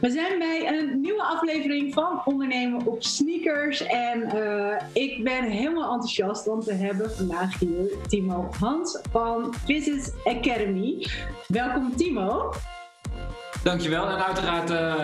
We zijn bij een nieuwe aflevering van Ondernemen op Sneakers. En uh, ik ben helemaal enthousiast, want we hebben vandaag hier Timo Hans van Business Academy. Welkom Timo. Dankjewel en uiteraard uh,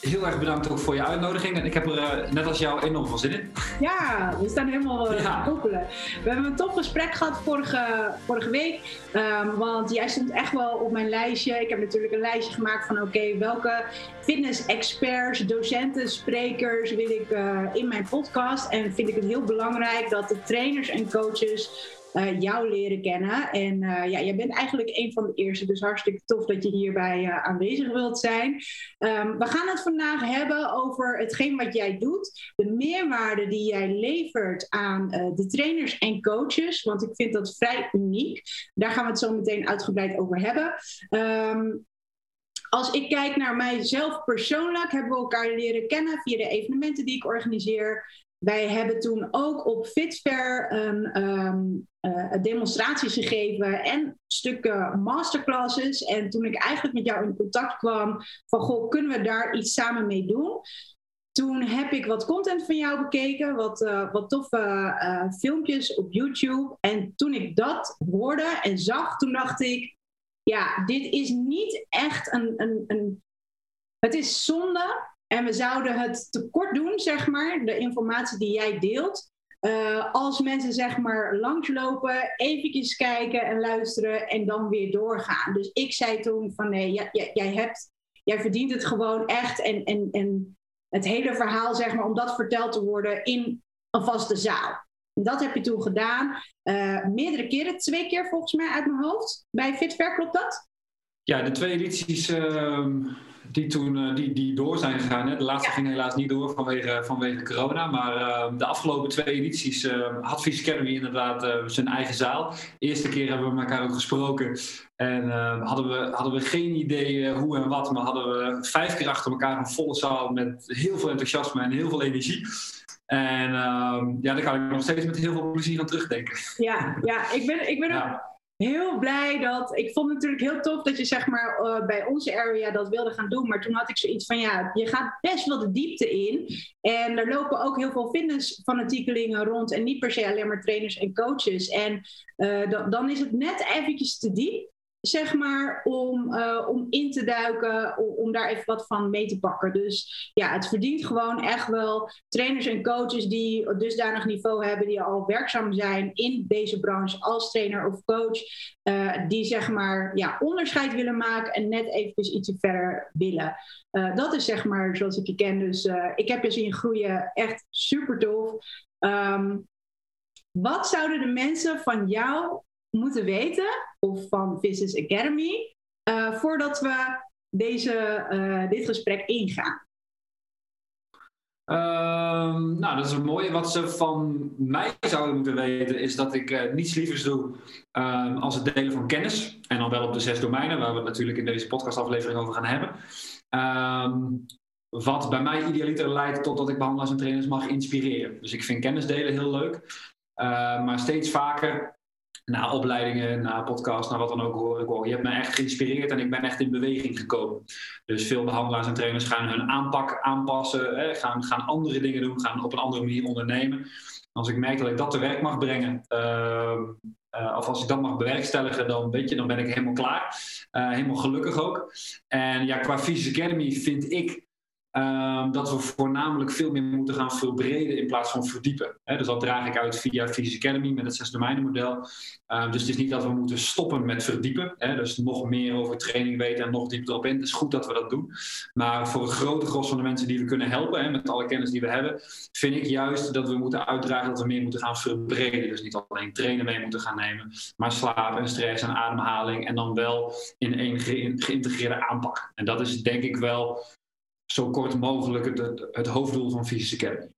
heel erg bedankt ook voor je uitnodiging. En ik heb er uh, net als jou enorm veel zin in. Ja, we staan helemaal uh, ja. koppelen. We hebben een top gesprek gehad vorige, vorige week. Um, want jij stond echt wel op mijn lijstje. Ik heb natuurlijk een lijstje gemaakt van oké, okay, welke fitness-experts, docenten, sprekers wil ik in mijn podcast. En vind ik het heel belangrijk dat de trainers en coaches uh, jou leren kennen. En uh, ja, jij bent eigenlijk een van de eerste, dus hartstikke tof dat je hierbij uh, aanwezig wilt zijn. Um, we gaan het vandaag hebben over hetgeen wat jij doet, de meerwaarde die jij levert aan de trainers en coaches, want ik vind dat vrij uniek. Daar gaan we het zo meteen uitgebreid over hebben. Um, als ik kijk naar mijzelf persoonlijk, hebben we elkaar leren kennen via de evenementen die ik organiseer. Wij hebben toen ook op Fitfair een um, uh, demonstraties gegeven en stukken masterclasses. En toen ik eigenlijk met jou in contact kwam van, goh, kunnen we daar iets samen mee doen? Toen heb ik wat content van jou bekeken, wat, uh, wat toffe uh, filmpjes op YouTube. En toen ik dat hoorde en zag, toen dacht ik, ja, dit is niet echt een, een, een het is zonde en we zouden het tekort doen, zeg maar, de informatie die jij deelt. Uh, als mensen zeg maar langslopen, eventjes kijken en luisteren en dan weer doorgaan. Dus ik zei toen van nee, jij, jij, hebt, jij verdient het gewoon echt. En, en, en het hele verhaal zeg maar, om dat verteld te worden in een vaste zaal. Dat heb je toen gedaan. Uh, meerdere keren, twee keer volgens mij uit mijn hoofd. Bij Fitver, klopt dat? Ja, de twee edities uh, die toen uh, die, die door zijn gegaan. Hè. De laatste ja. ging helaas niet door vanwege, vanwege corona. Maar uh, de afgelopen twee edities uh, had Vies Academy inderdaad zijn eigen zaal. De eerste keer hebben we elkaar ook gesproken. En hadden, we, hadden we geen idee hoe en wat. Maar hadden we vijf keer achter elkaar een volle zaal met heel veel enthousiasme en heel veel energie. En ehm, ja, daar kan ik nog steeds met heel veel plezier aan terugdenken. Ja, ja ik ben, ik ben ja. Heel blij dat. Ik vond natuurlijk heel tof dat je zeg maar uh, bij onze area dat wilde gaan doen. Maar toen had ik zoiets van ja, je gaat best wel de diepte in. En er lopen ook heel veel fitnessfanatiekelingen rond. En niet per se alleen maar trainers en coaches. En uh, dan is het net eventjes te diep zeg maar, om, uh, om in te duiken, om, daar even wat van mee te pakken. Dus ja, het verdient gewoon echt wel trainers en coaches die dusdanig niveau hebben, die al werkzaam zijn in deze branche als trainer of coach, uh, die zeg maar ja, onderscheid willen maken en net even ietsje verder willen. Uh, dat is zeg maar zoals ik je ken. Dus ik heb je zien groeien, echt super tof. Um, wat zouden de mensen van jou moeten weten, of van Business Academy, uh, voordat we deze, uh, dit gesprek ingaan? Um, nou, dat is een mooie. Wat ze van mij zouden moeten weten, is dat ik uh, niets lievers doe um, als het delen van kennis. En dan wel op de zes domeinen, waar we het natuurlijk in deze podcastaflevering over gaan hebben. Um, wat bij mij idealiter leidt totdat ik behandelaars en trainers mag inspireren. Dus ik vind kennis delen heel leuk. Maar steeds vaker na opleidingen, na podcasts, na wat dan ook hoor ik hoor. Je hebt me echt geïnspireerd en ik ben echt in beweging gekomen. Dus veel behandelaars en trainers gaan hun aanpak aanpassen, hè, gaan, gaan andere dingen doen, gaan op een andere manier ondernemen. Als ik merk dat ik dat te werk mag brengen, uh, uh, of als ik dat mag bewerkstelligen, dan, weet je, dan ben ik helemaal klaar. Uh, helemaal gelukkig ook. En ja, qua Physics Academy vind ik Um, dat we voornamelijk veel meer moeten gaan verbreden in plaats van verdiepen. Dus dat draag ik uit via Physics Academy met het zes domeinen model. Um, dus het is niet dat we moeten stoppen met verdiepen. Dus nog meer over training weten en nog dieper erop in. Het is goed dat we dat doen. Maar voor een grote gros van de mensen die we kunnen helpen, he, met alle kennis die we hebben, vind ik juist dat we moeten uitdragen dat we meer moeten gaan verbreden. Dus niet alleen trainen mee moeten gaan nemen, maar slaap en stress en ademhaling. En dan wel in één geïntegreerde aanpak. En dat is denk ik wel zo kort mogelijk het, het hoofddoel van Physics Academy.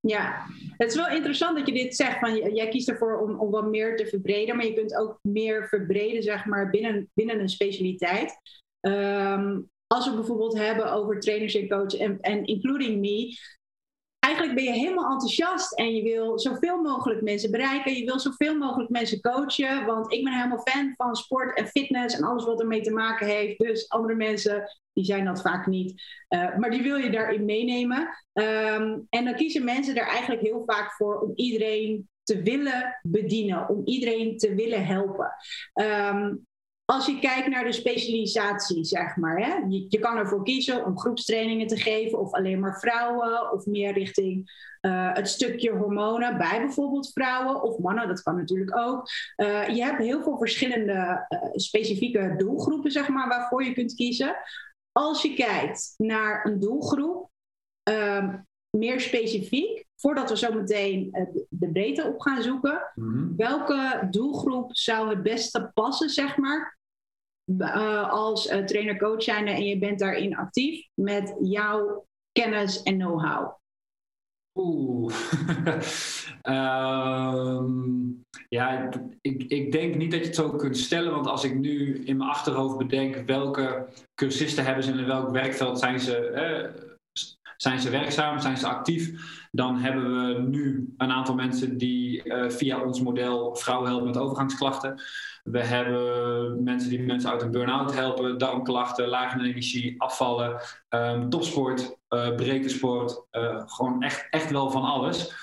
Ja, het is wel interessant dat je dit zegt. Van, jij kiest ervoor om, om wat meer te verbreden, maar je kunt ook meer verbreden zeg maar, binnen, binnen een specialiteit. Um, als we bijvoorbeeld hebben over trainers en coaches en including me, eigenlijk ben je helemaal enthousiast en je wil zoveel mogelijk mensen bereiken. Je wil zoveel mogelijk mensen coachen. Want ik ben helemaal fan van sport en fitness en alles wat ermee te maken heeft. Dus andere mensen, die zijn dat vaak niet. Uh, maar die wil je daarin meenemen. Um, en dan kiezen mensen er eigenlijk heel vaak voor om iedereen te willen bedienen, om iedereen te willen helpen. Um, als je kijkt naar de specialisatie, zeg maar, hè, je, kan ervoor kiezen om groepstrainingen te geven, of alleen maar vrouwen, of meer richting uh, het stukje hormonen bij bijvoorbeeld vrouwen of mannen, dat kan natuurlijk ook. Uh, je hebt heel veel verschillende uh, specifieke doelgroepen, zeg maar, waarvoor je kunt kiezen. Als je kijkt naar een doelgroep, um, meer specifiek, voordat we zo meteen de breedte op gaan zoeken, mm -hmm. welke doelgroep zou het beste passen, zeg maar, uh, als uh, trainer-coach zijnde en je bent daarin actief met jouw kennis en know-how? Oeh. um, ja, ik, ik denk niet dat je het zo kunt stellen, want als ik nu in mijn achterhoofd bedenk welke cursisten hebben ze en in welk werkveld zijn ze, eh, zijn ze werkzaam, zijn ze actief, dan hebben we nu een aantal mensen die uh, via ons model vrouwen helpen met overgangsklachten. We hebben mensen die mensen uit een burn-out helpen, darmklachten, lage energie, afvallen, um, topsport, uh, breedtesport, uh, gewoon echt, echt wel van alles.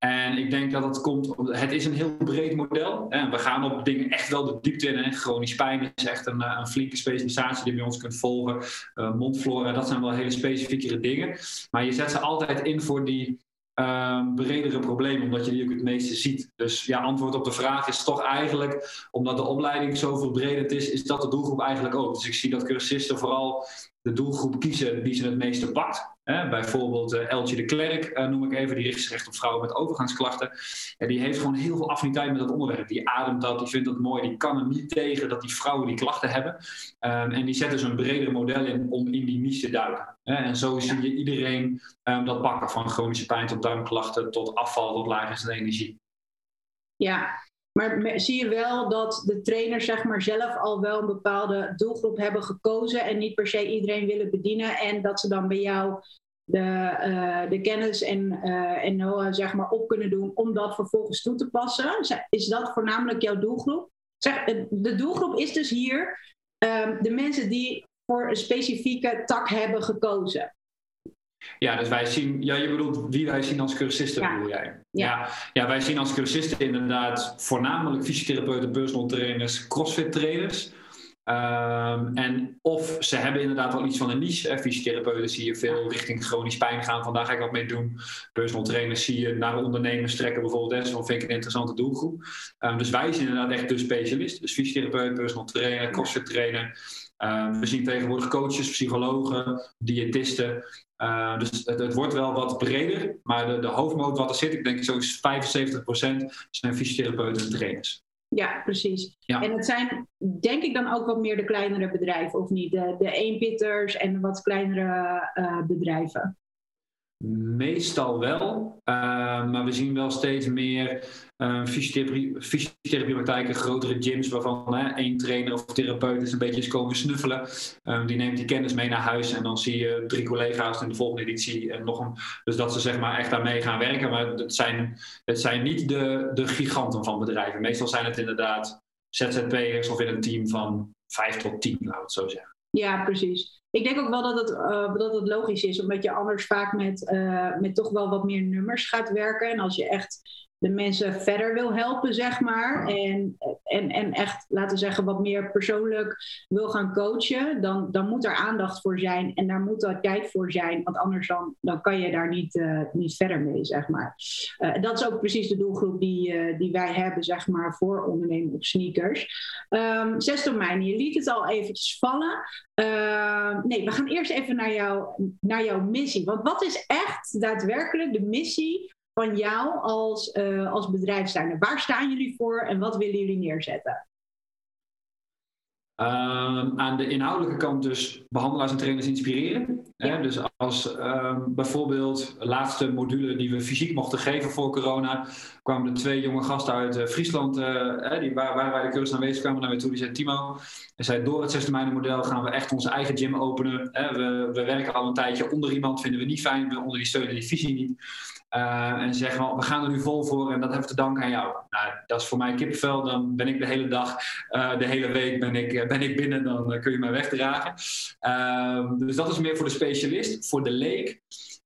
En ik denk dat het komt, het is een heel breed model. En we gaan op dingen echt wel de diepte in. Hè. Chronisch pijn is echt een, eh, een flinke specialisatie die je bij ons kunt volgen. Uh, mondflora, dat zijn wel hele specifiekere dingen. Maar je zet ze altijd in voor die uh, bredere problemen, omdat je die ook het meeste ziet. Dus ja, antwoord op de vraag is toch eigenlijk, omdat de opleiding zo verbredend is, is dat de doelgroep eigenlijk ook. Dus ik zie dat cursisten vooral de doelgroep kiezen die ze het meeste pakt. Bijvoorbeeld uh, Eltje de Klerk, uh, noem ik even, die richt zich echt op vrouwen met overgangsklachten. Ja, die heeft gewoon heel veel affiniteit met dat onderwerp. Die ademt dat, die vindt dat mooi, die kan er niet tegen dat die vrouwen die klachten hebben. Um, en die zet dus een bredere model in om in die niche te duiken. En zo zie je iedereen um, dat pakken, van chronische pijn tot darmklachten, tot afval, tot lage energie. Ja, maar zie je wel dat de trainers zeg maar, zelf al wel een bepaalde doelgroep hebben gekozen en niet per se iedereen willen bedienen en dat ze dan bij jou de, uh, de kennis en, uh, en know zeg maar, op kunnen doen om dat vervolgens toe te passen? Is dat voornamelijk jouw doelgroep? Zeg, de doelgroep is dus hier um, de mensen die voor een specifieke tak hebben gekozen. Ja, dus wij zien, ja, je bedoelt wie wij zien als cursisten, ja. bedoel jij? Ja. ja. Ja, wij zien als cursisten inderdaad voornamelijk fysiotherapeuten, personal trainers, crossfit trainers. Um, en of ze hebben inderdaad wel iets van een niche. Fysiotherapeuten zie je veel richting chronisch pijn gaan. Vandaag ga ik wat mee doen. Personal trainers zie je naar ondernemers trekken bijvoorbeeld. Dat vind ik een interessante doelgroep. Um, dus wij zijn inderdaad echt de specialist. Dus fysiotherapeut, personal trainer, crossfit trainer. Um, we zien tegenwoordig coaches, psychologen, diëtisten. Uh, dus het, het, wordt wel wat breder, maar de, de hoofdmoot wat er zit, ik denk zo'n 75% zijn fysiotherapeuten en trainers. Ja, precies. Ja. En het zijn denk ik dan ook wat meer de kleinere bedrijven, of niet? De, de eenpitters en wat kleinere uh, bedrijven. Meestal wel, uh, maar we zien wel steeds meer uh, fysiotherapiepraktijken, grotere gyms waarvan hè, één trainer of therapeut is een beetje is komen snuffelen. Um, die neemt die kennis mee naar huis en dan zie je drie collega's in de volgende editie en nog een. Dus dat ze zeg maar echt daarmee gaan werken, maar het zijn, het zijn niet de, de giganten van bedrijven. Meestal zijn het inderdaad ZZP'ers of in een team van vijf tot tien, laten we het zo zeggen. Ja, precies. Ik denk ook wel dat het, uh, dat het logisch is, omdat je anders vaak met, uh, met toch wel wat meer nummers gaat werken. En als je echt de mensen verder wil helpen, zeg maar. En, en, en echt, laten zeggen, wat meer persoonlijk wil gaan coachen, dan, dan moet er aandacht voor zijn en daar moet er tijd voor zijn. Want anders dan, dan kan je daar niet, uh, niet verder mee, zeg maar. Uh, dat is ook precies de doelgroep die, uh, die wij hebben, zeg maar, voor ondernemen op sneakers. Um, zes domeinen, je liet het al eventjes vallen. Uh, nee, we gaan eerst even naar, jou, naar jouw missie. Want wat is echt daadwerkelijk de missie van jou als, uh, als? Waar staan jullie voor en wat willen jullie neerzetten? Um, aan de inhoudelijke kant dus behandelaars en trainers inspireren. Ja. Hè? Dus als um, bijvoorbeeld de laatste module die we fysiek mochten geven voor corona, kwamen er twee jonge gasten uit uh, Friesland, uh, die waar, waar wij de cursus aanwezig kwamen naar mij toe, die zei Timo, en zei door het zesde model gaan we echt onze eigen gym openen. Hè? We, we werken al een tijdje onder iemand, vinden we niet fijn, we onder die steunen die visie niet. En zeggen we gaan er nu vol voor en dat hebben we te danken aan jou. Nou, dat is voor mij kippenvel. Dan ben ik de hele dag, de hele week ben ik, ben ik binnen, dan kun je mij wegdragen. Ehm, dus dat is meer voor de specialist. Voor de leek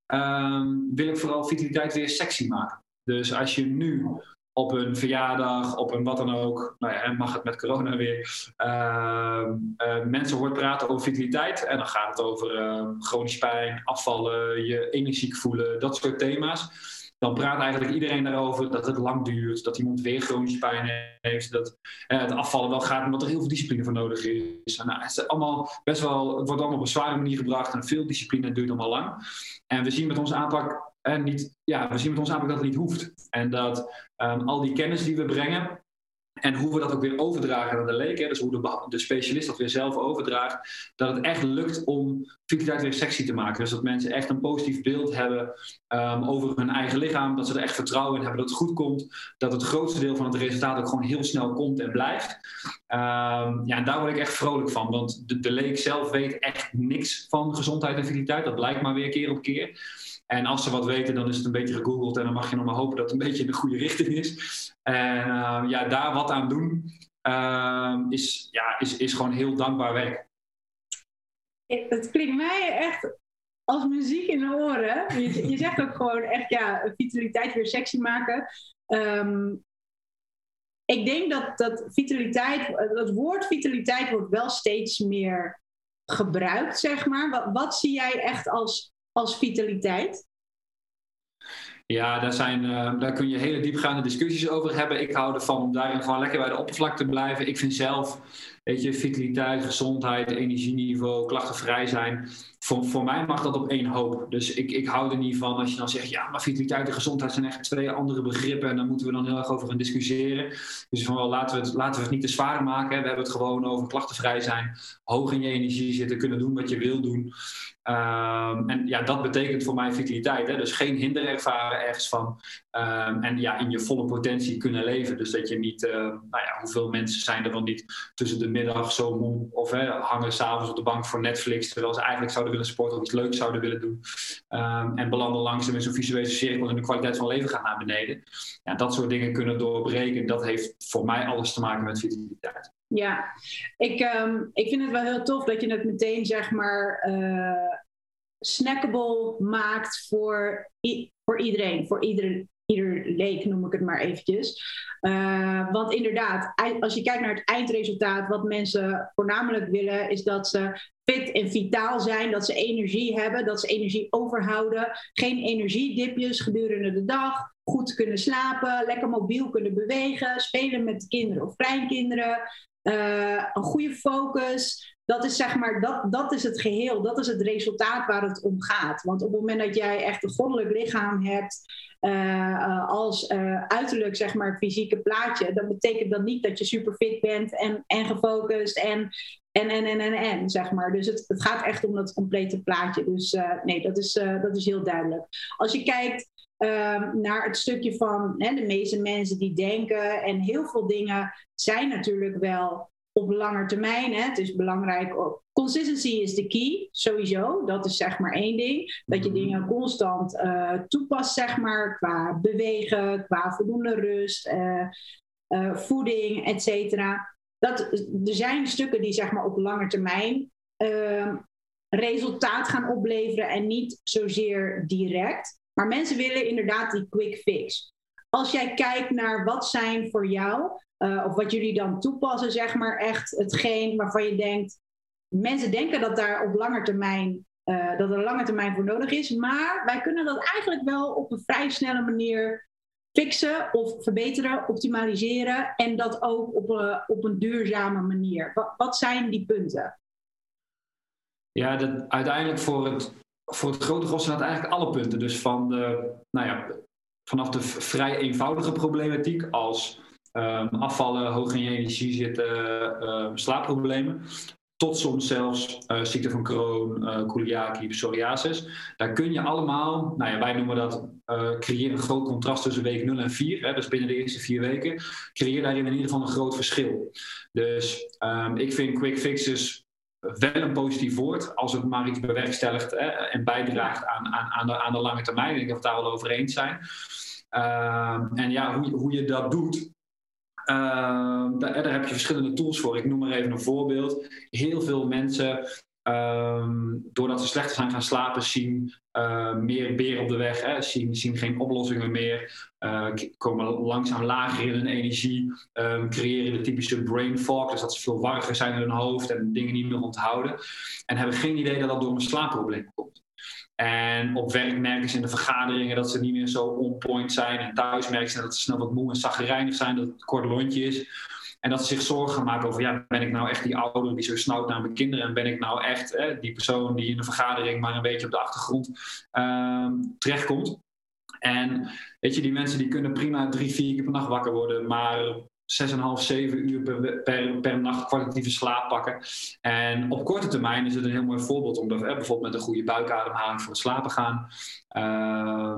ehm, wil ik vooral vitaliteit weer sexy maken. Dus als je nu op een verjaardag, op een wat dan ook, nou ja, mag het met corona weer, uh, uh, mensen hoort praten over vitaliteit. En dan gaat het over uh, chronisch pijn, afvallen, je energiek voelen, dat soort thema's. Dan praat eigenlijk iedereen daarover dat het lang duurt, dat iemand weer chronische pijn heeft, dat eh, het afvallen wel gaat, omdat er heel veel discipline voor nodig is. Nou, het, is allemaal best wel, het wordt allemaal op een zware manier gebracht en veel discipline duurt allemaal lang. En we zien met onze aanpak en niet, ja, we zien met ons aanpak dat het niet hoeft. En dat um, al die kennis die we brengen, en hoe we dat ook weer overdragen aan de leek, hè, dus hoe de, de, specialist dat weer zelf overdraagt, dat het echt lukt om vitaliteit weer sexy te maken. Dus dat mensen echt een positief beeld hebben um, over hun eigen lichaam, dat ze er echt vertrouwen in hebben dat het goed komt, dat het grootste deel van het resultaat ook gewoon heel snel komt en blijft. Um, ja, en daar word ik echt vrolijk van, want de, de leek zelf weet echt niks van gezondheid en vitaliteit. Dat blijkt maar weer keer op keer. En als ze wat weten, dan is het een beetje gegoogeld en dan mag je nog maar hopen dat het een beetje in de goede richting is. En uh, ja, daar wat aan doen uh, is, ja, is, is gewoon heel dankbaar werk. Het klinkt mij echt als muziek in de oren. Je, je zegt ook gewoon echt, ja, vitaliteit weer sexy maken. Um, ik denk dat, dat vitaliteit, dat woord vitaliteit wordt wel steeds meer gebruikt, zeg maar. Wat, wat zie jij echt als als vitaliteit? Ja, daar, zijn, uh, daar kun je hele diepgaande discussies over hebben. Ik hou ervan om daarin gewoon lekker bij de oppervlakte te blijven. Ik vind zelf, weet je, vitaliteit, gezondheid, energieniveau, klachtenvrij zijn. Voor, voor mij mag dat op één hoop. Dus ik, ik hou er niet van als je dan zegt, ja, maar vitaliteit en gezondheid zijn echt twee andere begrippen. En daar moeten we dan heel erg over gaan discussiëren. Dus van wel, laten we, laten we het niet te zwaar maken. We hebben het gewoon over klachtenvrij zijn, hoog in je energie zitten, kunnen doen wat je wil doen. Um, en ja, dat betekent voor mij vitaliteit. Hè? Dus geen hinder ervaren ergens van. Um, en ja, in je volle potentie kunnen leven. Dus dat je niet, uh, nou ja, hoeveel mensen zijn er dan niet tussen de middag zo moe of hè, hangen s'avonds op de bank voor Netflix, terwijl ze eigenlijk zouden willen sporten of iets leuks zouden willen doen. En belanden langzaam in zo'n visuele cirkel en de kwaliteit van leven gaat naar beneden. Ja, dat soort dingen kunnen doorbreken. Dat heeft voor mij alles te maken met vitaliteit. Ja, ik, um, ik vind het wel heel tof dat je het meteen zeg maar uh, snackable maakt voor, voor iedereen, voor ieder, ieder leek noem ik het maar eventjes. Uh, want inderdaad, als je kijkt naar het eindresultaat, wat mensen voornamelijk willen, is dat ze fit en vitaal zijn, dat ze energie hebben, dat ze energie overhouden, geen energiedipjes gedurende de dag, goed kunnen slapen, lekker mobiel kunnen bewegen, spelen met kinderen of kleinkinderen, uh, een goede focus. Dat is zeg maar, dat, dat is het geheel, dat is het resultaat waar het om gaat. Want op het moment dat jij echt een goddelijk lichaam hebt, uh, als uh, uiterlijk zeg maar fysieke plaatje, dan betekent dat niet dat je super fit bent en, en gefocust en, en, en, en, en, en, zeg maar. Dus het, het gaat echt om dat complete plaatje. Dus nee, dat is, dat is heel duidelijk. Als je kijkt Ehm, naar het stukje van hè, de meeste mensen die denken. En heel veel dingen zijn natuurlijk wel op lange termijn. Hè. Het is belangrijk. Consistency is de key, sowieso. Dat is zeg maar één ding. Dat je mhm. dingen constant uh, toepast, zeg maar, qua bewegen, qua voldoende rust, uh, uh, voeding, et cetera. Dat, er zijn stukken die zeg maar op lange termijn ehm, resultaat gaan opleveren en niet zozeer direct. Maar mensen willen inderdaad die quick fix. Als jij kijkt naar wat zijn voor jou, uh, of wat jullie dan toepassen, zeg maar echt hetgeen waarvan je denkt, mensen denken dat daar op lange termijn, uh, dat er lange termijn voor nodig is, maar wij kunnen dat eigenlijk wel op een vrij snelle manier fixen of verbeteren, optimaliseren en dat ook op een, op een duurzame manier. Wat, wat zijn die punten? Ja, dat, uiteindelijk voor het voor het grote gros zijn dat eigenlijk alle punten. Dus van nou ja, vanaf de vrij eenvoudige problematiek als um, afvallen, hoog in je energie zitten, uh, slaapproblemen. Tot soms zelfs uh, ziekte van Crohn, uh, psoriasis. Daar kun je allemaal, nou ja, wij noemen dat uh, creëer een groot contrast tussen week 0 en 4. Hè, dus binnen de eerste vier weken. Creëer daarin in ieder geval een groot verschil. Dus um, ik vind quick fixes wel een positief woord als het maar iets bewerkstelligt hè, en bijdraagt aan, aan, aan, de, aan de lange termijn. Ik denk dat we daar wel over eens zijn. Ehm, en ja, hoe, hoe je dat doet, ehm, daar, daar, heb je verschillende tools voor. Ik noem maar even een voorbeeld. Heel veel mensen, ehm, doordat ze slechter zijn gaan slapen, zien uh, meer beren op de weg, hè, zien, zien geen oplossingen meer, uh, komen langzaam lager in hun energie, um, creëren de typische brain fog, dus dat ze veel warriger zijn in hun hoofd en dingen niet meer onthouden. En hebben geen idee dat dat door een slaapprobleem komt. En op werk merken ze in de vergaderingen dat ze niet meer zo on point zijn. En thuis merken ze dat ze snel wat moe en zaggerijnig zijn, dat het een kort lontje is. En dat ze zich zorgen maken over, ja, ben ik nou echt die ouder die zo snauwt naar mijn kinderen? En ben ik nou echt die persoon die in de vergadering maar een beetje op de achtergrond uh, terechtkomt? En weet je, die mensen die kunnen prima drie, vier keer per nacht wakker worden, maar 6,5, 7 uur per, per, per, nacht kwalitatieve slaap pakken. En op korte termijn is het een heel mooi voorbeeld om bijvoorbeeld met een goede buikademhaling voor het slapen gaan. Uh,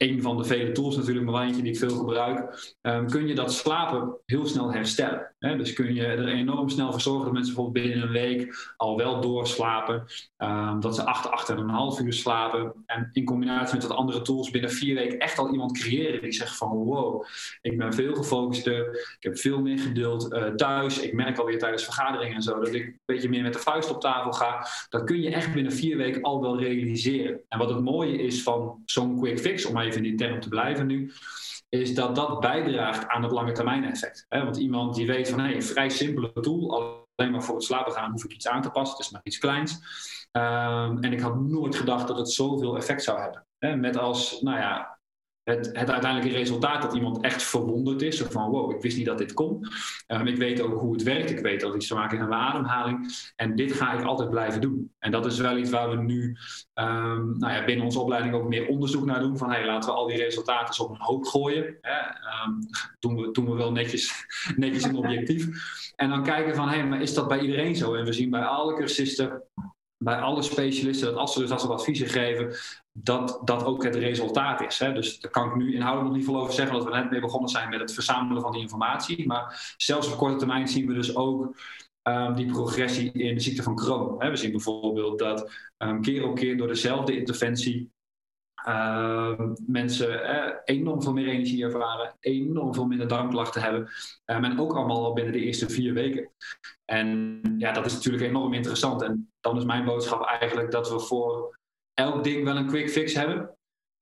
een van de vele tools natuurlijk, maar eentje die ik veel gebruik, um, kun je dat slapen heel snel herstellen. Hè? Dus kun je er enorm snel voor zorgen dat mensen bijvoorbeeld binnen een week al wel doorslapen, um, dat ze 8, 8,5 uur slapen. En in combinatie met wat andere tools binnen vier weken echt al iemand creëren die zegt van wow, ik ben veel gefocuster, ik heb veel meer geduld uh, thuis, ik merk alweer tijdens vergaderingen en zo dat ik een beetje meer met de vuist op tafel ga. Dat kun je echt binnen vier weken al wel realiseren. En wat het mooie is van zo'n quick fix, om even in die term te blijven nu, is dat dat bijdraagt aan het lange termijn effect. Want iemand die weet van hey, een vrij simpele tool, alleen maar voor het slapen gaan hoef ik iets aan te passen, het is maar iets kleins. Um, en ik had nooit gedacht dat het zoveel effect zou hebben. Met als, nou ja, het, het, uiteindelijke resultaat dat iemand echt verwonderd is. Van wow, ik wist niet dat dit kon. Um, ik weet ook hoe het werkt. Ik weet dat het iets te maken heeft met mijn ademhaling. En dit ga ik altijd blijven doen. En dat is wel iets waar we nu um, nou ja, binnen onze opleiding ook meer onderzoek naar doen. Van hey, laten we al die resultaten op een hoop gooien. Hè. Um, doen, we, doen we wel netjes, netjes en objectief. En dan kijken van hey, maar is dat bij iedereen zo? En we zien bij alle cursisten bij alle specialisten dat als ze dus als ze adviezen geven, dat dat ook het resultaat is. Hè? Dus daar kan ik nu inhoudelijk nog niet veel over zeggen, dat we net mee begonnen zijn met het verzamelen van die informatie. Maar zelfs op korte termijn zien we dus ook um, die progressie in de ziekte van Crohn. Hè? We zien bijvoorbeeld dat um, keer op keer door dezelfde interventie uh, mensen eh, enorm veel meer energie ervaren, enorm veel minder darmklachten hebben. Um, en ook allemaal al binnen de eerste vier weken. En ja, dat is natuurlijk enorm interessant. En dan is mijn boodschap eigenlijk dat we voor elk ding wel een quick fix hebben.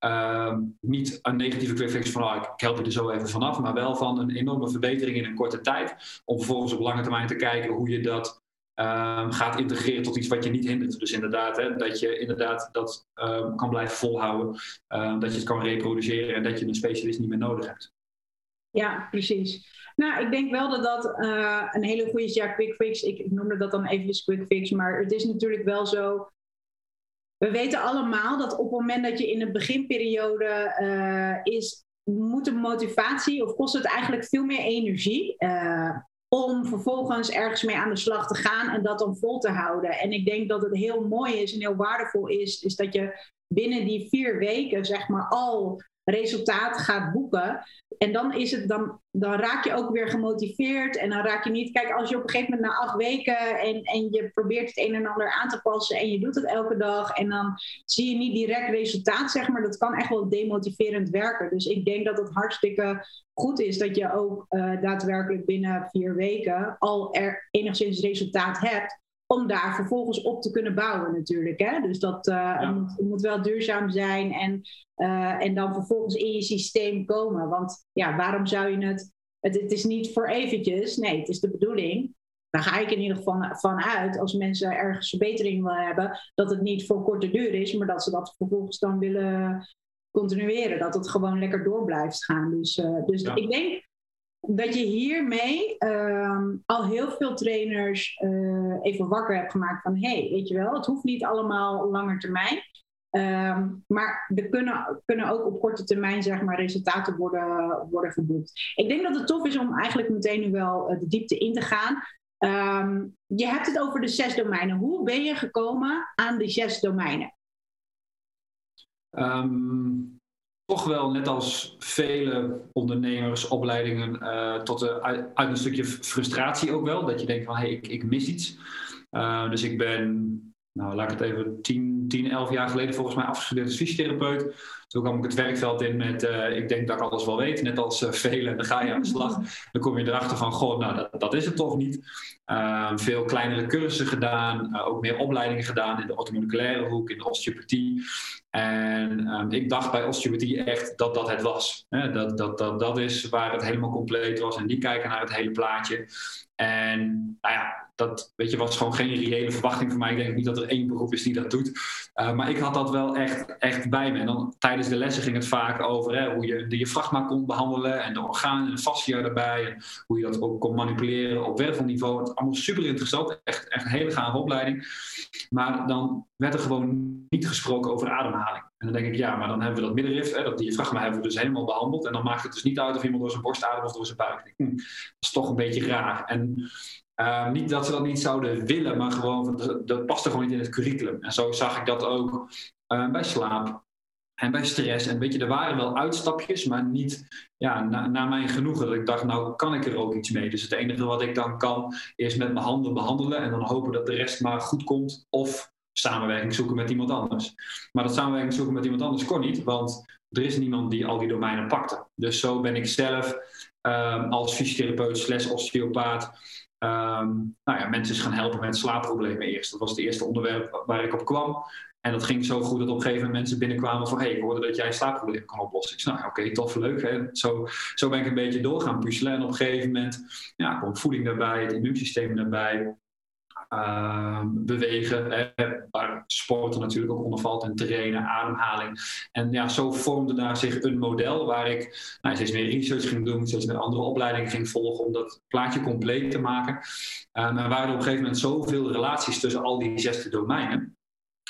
Uh, niet een negatieve quick fix van oh, ik help je er zo even vanaf, maar wel van een enorme verbetering in een korte tijd. Om vervolgens op lange termijn te kijken hoe je dat um, gaat integreren tot iets wat je niet hindert. Dus inderdaad, hè, dat je inderdaad dat um, kan blijven volhouden, um, dat je het kan reproduceren en dat je een specialist niet meer nodig hebt. Ja, precies. Nou, ik denk wel dat dat uh, een hele goede is. Ja, quick fix. Ik, noemde dat dan even quick fix. Maar het is natuurlijk wel zo. We weten allemaal dat op het moment dat je in een beginperiode uh, is, moet de motivatie of kost het eigenlijk veel meer energie. Uh, om vervolgens ergens mee aan de slag te gaan en dat dan vol te houden. En ik denk dat het heel mooi is en heel waardevol is, is dat je binnen die vier weken zeg maar al resultaat gaat boeken. En dan, is het, dan, dan raak je ook weer gemotiveerd. En dan raak je niet. Kijk, als je op een gegeven moment na acht weken. En, en je probeert het een en ander aan te passen. En je doet het elke dag. En dan zie je niet direct resultaat, zeg maar. Dat kan echt wel demotiverend werken. Dus ik denk dat het hartstikke goed is dat je ook uh, daadwerkelijk binnen vier weken al er enigszins resultaat hebt om daar vervolgens op te kunnen bouwen natuurlijk. Hè? Dus dat uh, ja. moet, moet, wel duurzaam zijn en, uh, en dan vervolgens in je systeem komen. Want ja, waarom zou je het... Het, het is niet voor eventjes, nee, het is de bedoeling. Daar ga ik in ieder geval van uit, als mensen ergens verbetering willen hebben, dat het niet voor korte duur is, maar dat ze dat vervolgens dan willen continueren. Dat het gewoon lekker door blijft gaan. Dus, uh, dus ja. ik denk dat je hiermee um, al heel veel trainers uh, even wakker hebt gemaakt van hé, hey, weet je wel, het hoeft niet allemaal langer termijn. Um, maar er kunnen, kunnen ook op korte termijn zeg maar, resultaten worden, worden geboekt. Ik denk dat het tof is om eigenlijk meteen nu wel uh, de diepte in te gaan. Um, je hebt het over de zes domeinen. Hoe ben je gekomen aan die zes domeinen? Toch wel, net als vele ondernemers, opleidingen, uh, tot de, uit, uit, een stukje frustratie ook wel. Dat je denkt van, hé, hey, ik, ik, mis iets. dus ik ben nou laat ik het even 10, 10, 11 jaar geleden volgens mij afgestudeerd als fysiotherapeut. Toen kwam ik het werkveld in met, uh, ik denk dat ik alles wel weet, net als velen. En dan ga je aan de slag. Dan kom je erachter van, goh, nou, dat, dat is het toch niet. Veel kleinere cursussen gedaan, ook meer opleidingen gedaan in de orthomoleculaire hoek, in de osteopathie. En ehm, ik dacht bij osteopathie echt dat dat het was. Dat, dat, dat, dat is waar het helemaal compleet was. En die kijken naar het hele plaatje. En nou ja, dat weet je, was gewoon geen reële verwachting van mij. Ik denk niet dat er één beroep is die dat doet. Uh, maar ik had dat wel echt, echt bij me. En dan tijdens de lessen ging het vaak over hè, hoe je de diafragma kon behandelen en de organen en de fascia erbij. En hoe je dat ook kon manipuleren op wervelniveau. Het allemaal super interessant. Echt, echt een hele gave opleiding. Maar dan werd er gewoon niet gesproken over ademhaling. En dan denk ik, ja, maar dan hebben we dat middenrif, hè, dat diafragma hebben we dus helemaal behandeld. En dan maakt het dus niet uit of iemand door zijn borst ademt of door zijn buik. Hm, dat is toch een beetje raar. En uh, niet dat ze dat niet zouden willen, maar gewoon, dat, dat past er gewoon niet in het curriculum. En zo zag ik dat ook uh, bij slaap en bij stress. En weet je, er waren wel uitstapjes, maar niet ja, naar na mijn genoegen. Dat ik dacht, nou kan ik er ook iets mee. Dus het enige wat ik dan kan, is met mijn handen behandelen en dan hopen dat de rest maar goed komt. Of samenwerking zoeken met iemand anders. Maar dat samenwerking zoeken met iemand anders kon niet, want er is niemand die al die domeinen pakte. Dus zo ben ik zelf um, als fysiotherapeut slash osteopaat um, nou ja, mensen gaan helpen met slaapproblemen eerst. Dat was het eerste onderwerp waar ik op kwam. En dat ging zo goed dat op een gegeven moment mensen binnenkwamen van... hé, hey, ik hoorde dat jij een slaapprobleem kan oplossen. Ik zei, nou oké, tof, leuk. Hè? Zo, zo ben ik een beetje doorgaan puzzelen. En op een gegeven moment ja, komt voeding daarbij, het immuunsysteem daarbij. Uh, bewegen, hè, waar sporten natuurlijk ook onder valt, en trainen, ademhaling. En ja, zo vormde daar zich een model waar ik nou, steeds meer research ging doen, steeds meer andere opleidingen ging volgen om dat plaatje compleet te maken. Um, en waren er op een gegeven moment zoveel relaties tussen al die zesde domeinen.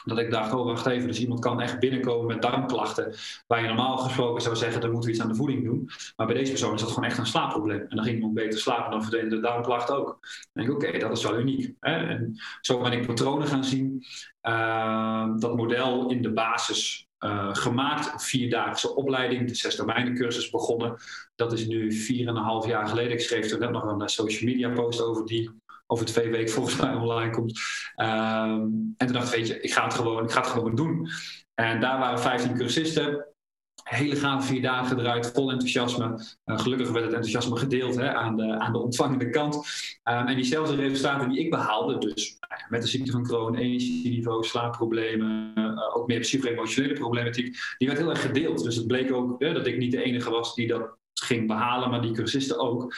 Dat ik dacht, oh wacht even, dus iemand kan echt binnenkomen met darmklachten. Waar je normaal gesproken zou zeggen, dan moeten we iets aan de voeding doen. Maar bij deze persoon is dat gewoon echt een slaapprobleem. En dan ging iemand beter slapen, dan verdwenen de darmklachten ook. Denk ik, oké, dat is wel uniek. Hè? En zo ben ik patronen gaan zien. Uh, dat model in de basis uh, gemaakt. Vierdaagse opleiding, de zes domeinen cursus begonnen. Dat is nu vier en een half jaar geleden. Ik schreef er net nog een social media post over die over twee weken volgens mij online komt. Ehm, en toen dacht ik, weet je, ik ga het gewoon, ik ga het gewoon doen. En daar waren 15 cursisten. Hele gave vier dagen eruit, vol enthousiasme. Uh, gelukkig werd het enthousiasme gedeeld hè, aan, de, aan de ontvangende kant. Um, en diezelfde resultaten die ik behaalde, dus nou met de ziekte van Crohn, energieniveau, slaapproblemen, uh, ook meer psycho-emotionele problematiek, die werd heel erg gedeeld. Dus het bleek ook dat ik niet de enige was die dat ging behalen, maar die cursisten ook.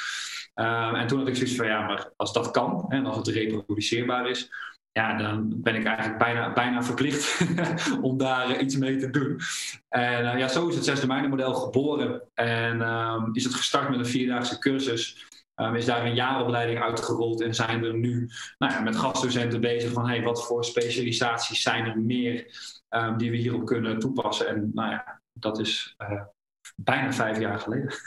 Um, en toen had ik zoiets van, ja, maar als dat kan, en als het reproduceerbaar is, ja, dan ben ik eigenlijk bijna, bijna verplicht om daar uh, iets mee te doen. En uh, ja, zo is het zesde model geboren. En um, is het gestart met een vierdaagse cursus. Um, is daar een jaaropleiding uitgerold en zijn er nu nou ja, met gastdocenten bezig van hey, wat voor specialisaties zijn er meer die we hierop kunnen toepassen. En nou ja, dat is uh, bijna vijf jaar geleden.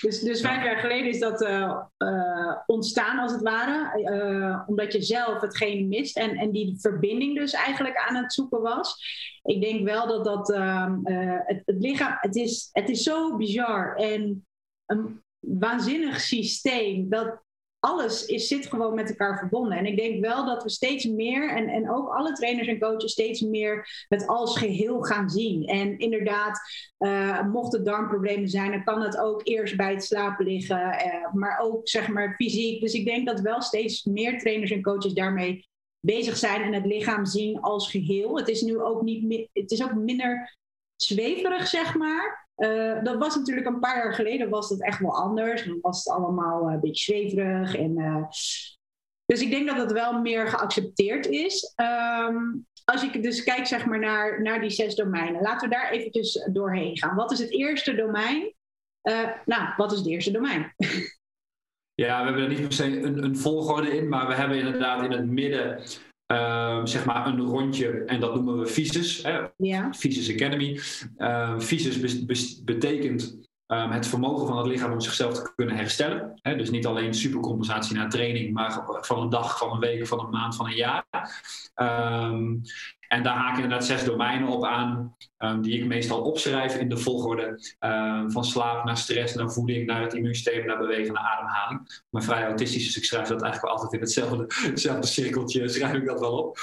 Dus, dus vijf jaar geleden is dat uh, uh, ontstaan, als het ware, uh, omdat je zelf hetgeen mist en, en die verbinding dus eigenlijk aan het zoeken was. Ik denk wel dat dat ehm, het, het, lichaam, het is, het is zo bizar en een waanzinnig systeem dat alles is, zit gewoon met elkaar verbonden. En ik denk wel dat we steeds meer, en, en ook alle trainers en coaches, steeds meer het als geheel gaan zien. En inderdaad, uh, mochten darmproblemen zijn, dan kan het ook eerst bij het slapen liggen, uh, maar ook zeg maar fysiek. Dus ik denk dat wel steeds meer trainers en coaches daarmee bezig zijn en het lichaam zien als geheel. Het is nu ook niet, het is ook minder zweverig, zeg maar. Uh, dat was natuurlijk een paar jaar geleden was dat echt wel anders. Dan was het allemaal uh, een beetje zweverig. En, uh, dus ik denk dat het wel meer geaccepteerd is. Um, als ik dus kijk zeg maar, naar, naar die zes domeinen, laten we daar eventjes doorheen gaan. Wat is het eerste domein? nou, wat is het eerste domein? Ja, we hebben er niet per se een, een volgorde in, maar we hebben inderdaad in het midden Uh, zeg maar een rondje, en dat noemen we Visus? Ja. Visus Academy. Uh, Visus betekent ehm, het vermogen van het lichaam om zichzelf te kunnen herstellen. dus niet alleen supercompensatie na training, maar van een dag, van een week, van een maand, van een jaar. Um, en daar haken inderdaad zes domeinen op aan, um, die ik meestal opschrijf in de volgorde van slaap naar stress, naar voeding, naar het immuunsysteem, naar bewegen, naar ademhaling. Maar vrij autistisch, dus ik schrijf dat eigenlijk wel altijd in hetzelfde, cirkeltje, schrijf ik dat wel op.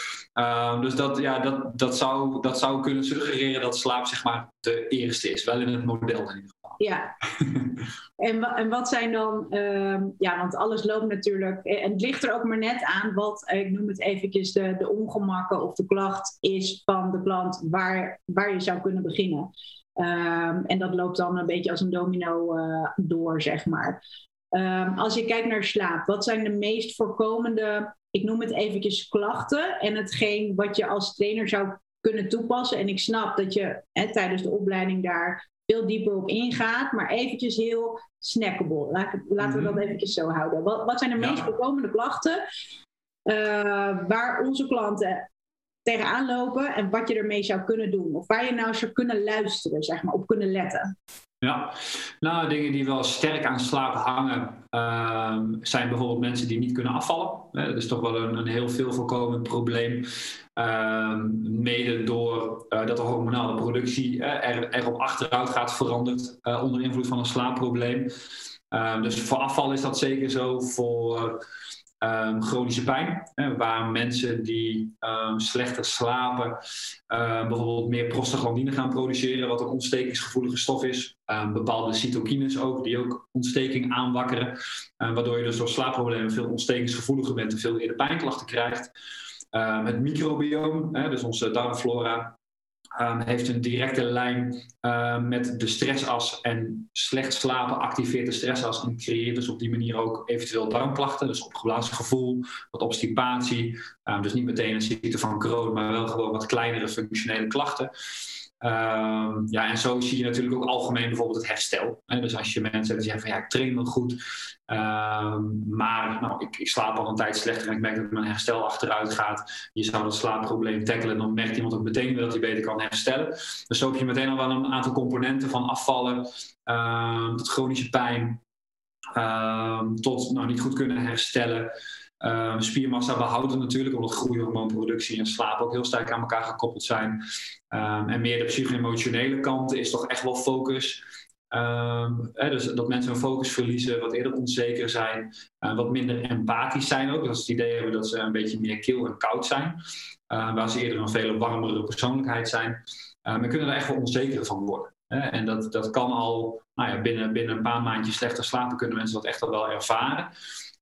Dus dat, ja, dat, dat, zou, dat zou kunnen suggereren dat slaap zeg maar de eerste is, wel in het model in ieder. Ja. en, en wat zijn dan, uh, ja, want alles loopt natuurlijk, en het ligt er ook maar net aan wat, ik noem het eventjes, de, de ongemakken of de klacht is van de klant waar, waar je zou kunnen beginnen. Um, en dat loopt dan een beetje als een domino uh, door, zeg maar. Um, als je kijkt naar slaap, wat zijn de meest voorkomende, ik noem het eventjes klachten en hetgeen wat je als trainer zou kunnen toepassen. En ik snap dat je hè, tijdens de opleiding daar veel dieper op ingaat, maar eventjes heel snackable. Laten we mhm. dat eventjes zo houden. Wat, wat zijn de meest voorkomende klachten uh, waar onze klanten tegenaan lopen en wat je ermee zou kunnen doen? Of waar je nou zou kunnen luisteren, zeg maar, op kunnen letten? Ja, nou dingen die wel sterk aan slaap hangen uh, zijn bijvoorbeeld mensen die niet kunnen afvallen. Dat is toch wel een, een heel veel voorkomend probleem. Uh, mede door uh, dat de hormonale productie uh, er, op achteruit gaat veranderd uh, onder invloed van een slaapprobleem. Ehm, dus voor afval is dat zeker zo. Voor um, chronische pijn, hè, waar mensen die um, slechter slapen um, bijvoorbeeld meer prostaglandine gaan produceren, wat een ontstekingsgevoelige stof is. bepaalde cytokines ook, die ook ontsteking aanwakkeren, waardoor je dus door slaapproblemen veel ontstekingsgevoeliger bent en veel eerder pijnklachten krijgt. het microbiome, hè, dus onze darmflora, Um, heeft een directe lijn uh, met de stressas. En slecht slapen activeert de stressas en creëert dus op die manier ook eventueel darmklachten. Dus opgeblazen gevoel, wat obstipatie. Um, dus niet meteen een ziekte van Crohn, maar wel gewoon wat kleinere functionele klachten. Um, ja, en zo zie je natuurlijk ook algemeen bijvoorbeeld het herstel. Dus als je mensen zeggen van ja, ik train wel goed, um, maar nou, ik, ik, slaap al een tijd slechter en ik merk dat mijn herstel achteruit gaat. Je zou dat slaapprobleem tackelen en dan merkt iemand ook meteen dat hij beter kan herstellen. Dus zo heb je meteen al wel een aantal componenten van afvallen um, tot chronische pijn, tot nou, niet goed kunnen herstellen. Uh, spiermassa behouden natuurlijk, omdat groeihormoonproductie en slaap ook heel sterk aan elkaar gekoppeld zijn. Um, en meer de psycho-emotionele kanten is toch echt wel focus. Um, hè, dus dat mensen hun focus verliezen, wat eerder onzeker zijn, uh, wat minder empathisch zijn ook. Dat ze het idee hebben dat ze een beetje meer kil en koud zijn. Uh, waar ze eerder een veel warmere persoonlijkheid zijn. Um, en kunnen er echt wel onzeker van worden. Hè? En dat, dat kan al nou ja, binnen, binnen een paar maandjes slechter slapen, kunnen mensen dat echt al wel ervaren.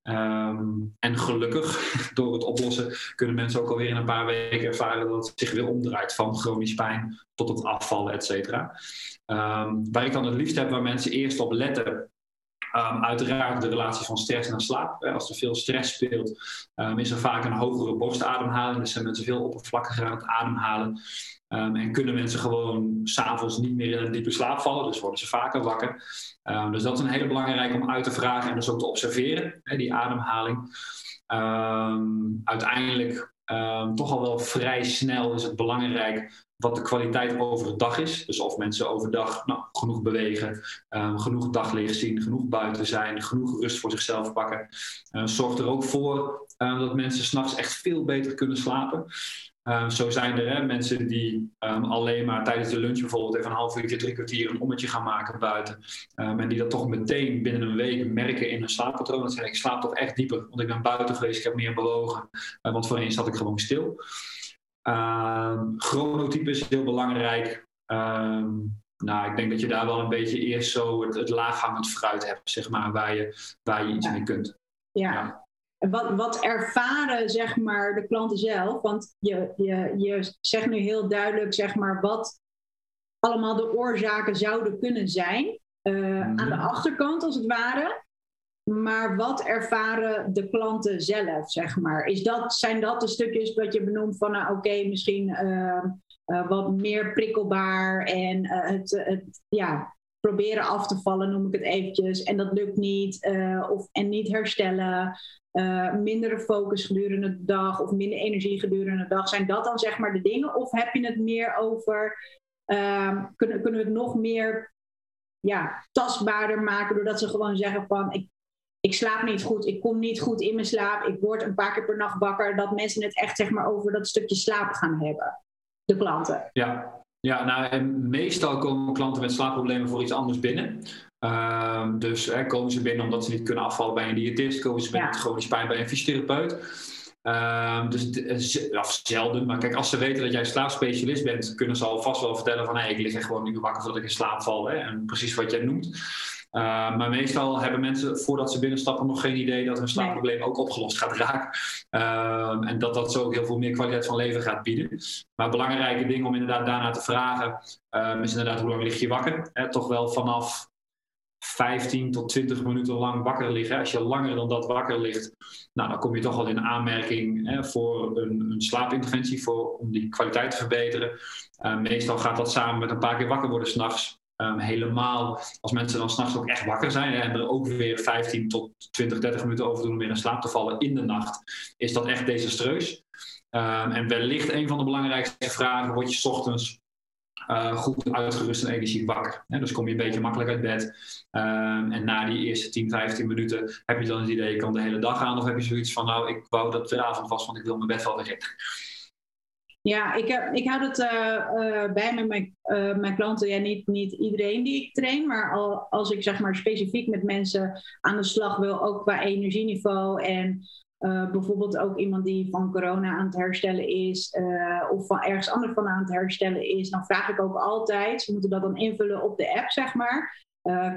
Um, en gelukkig, door het oplossen, kunnen mensen ook alweer in een paar weken ervaren dat het zich weer omdraait van chronisch pijn tot het afvallen, et cetera. Um, waar ik dan het liefst heb, waar mensen eerst op letten, Um, uiteraard de relatie van stress naar slaap. Als er veel stress speelt, is er vaak een hogere borstademhaling. Dus zijn mensen veel oppervlakkiger aan het ademhalen. Um, en kunnen mensen gewoon s'avonds niet meer in een diepe slaap vallen. Dus worden ze vaker wakker. dus dat is een hele belangrijke om uit te vragen en dus ook te observeren, hè, die ademhaling. uiteindelijk toch al wel vrij snel is het belangrijk wat de kwaliteit over de dag is. Dus of mensen overdag nou, genoeg bewegen, um, genoeg daglicht zien, genoeg buiten zijn, genoeg rust voor zichzelf pakken. Zorgt er ook voor dat mensen s'nachts echt veel beter kunnen slapen. Uh, zo zijn er hè, mensen die um, alleen maar tijdens de lunch bijvoorbeeld even een half uurtje, drie kwartier een ommetje gaan maken buiten. Um, en die dat toch meteen binnen een week merken in hun slaappatroon. Dat zeggen, ik slaap toch echt dieper, want ik ben buiten geweest, ik heb meer bewogen. Uh, want voorheen zat ik gewoon stil. Chronotype is heel belangrijk. Nou, ik denk dat je daar wel een beetje eerst zo het, het laaghangend fruit hebt, zeg maar, waar je, waar je iets mee kunt. Ja. ja. Wat, wat ervaren, zeg maar, de klanten zelf? Want je, je, je zegt nu heel duidelijk, zeg maar, wat allemaal de oorzaken zouden kunnen zijn. Uh, Aan de mhm. achterkant, als het ware. Maar wat ervaren de klanten zelf, zeg maar? Is dat, zijn dat de stukjes wat je benoemt van, nou, oké, misschien uh, uh, wat meer prikkelbaar en het, het ja, proberen af te vallen, noem ik het eventjes, en dat lukt niet, of, en niet herstellen, mindere focus gedurende de dag of minder energie gedurende de dag. Zijn dat dan zeg maar de dingen? Of heb je het meer over, ehm, kunnen, kunnen we het nog meer ja, tastbaarder maken doordat ze gewoon zeggen van ik, ik slaap niet goed, ik kom niet goed in mijn slaap, ik word een paar keer per nacht wakker, dat mensen het echt zeg maar over dat stukje slaap gaan hebben, de klanten. Ja, ja nou meestal komen klanten met slaapproblemen voor iets anders binnen. Ehm, dus hè, komen ze binnen omdat ze niet kunnen afvallen bij een diëtist, komen ze binnen met chronisch pijn bij een fysiotherapeut. Um, dus of zelden, maar kijk, als ze weten dat jij slaapspecialist bent, kunnen ze al vast wel vertellen van hey, ik lig echt gewoon niet meer wakker voordat ik in slaap val. Hè? En precies wat jij noemt. Uh, maar meestal hebben mensen voordat ze binnenstappen nog geen idee dat hun slaapprobleem ook opgelost gaat raken. Uh, en dat dat zo ook heel veel meer kwaliteit van leven gaat bieden. Maar belangrijke ding om inderdaad daarna te vragen uh, is inderdaad hoe lang lig je wakker? Hè? Toch wel vanaf 15 tot 20 minuten lang wakker liggen. Als je langer dan dat wakker ligt, nou, dan kom je toch al in aanmerking hè, voor een, een, slaapinterventie voor, om die kwaliteit te verbeteren. Uh, meestal gaat dat samen met een paar keer wakker worden s'nachts. Um, helemaal als mensen dan s'nachts ook echt wakker zijn hè, en er ook weer 15 tot 20, 30 minuten over doen om weer in slaap te vallen in de nacht, is dat echt desastreus. Um, en wellicht een van de belangrijkste vragen, word je s ochtends uh, goed uitgerust en energiek wakker. dus kom je een beetje makkelijk uit bed. Um, en na die eerste 10, 15 minuten heb je dan het idee, ik kan de hele dag aan. Of heb je zoiets van, nou, ik wou dat de avond was, want ik wil mijn bed wel weer in. Ja, ik, heb, ik hou dat uh, uh, bij met mijn, uh, mijn klanten. Ja, niet, niet iedereen die ik train, maar al, als ik zeg maar specifiek met mensen aan de slag wil, ook qua energieniveau en bijvoorbeeld ook iemand die van corona aan het herstellen is of van ergens anders van aan het herstellen is, dan vraag ik ook altijd, ze moeten dat dan invullen op de app, zeg maar.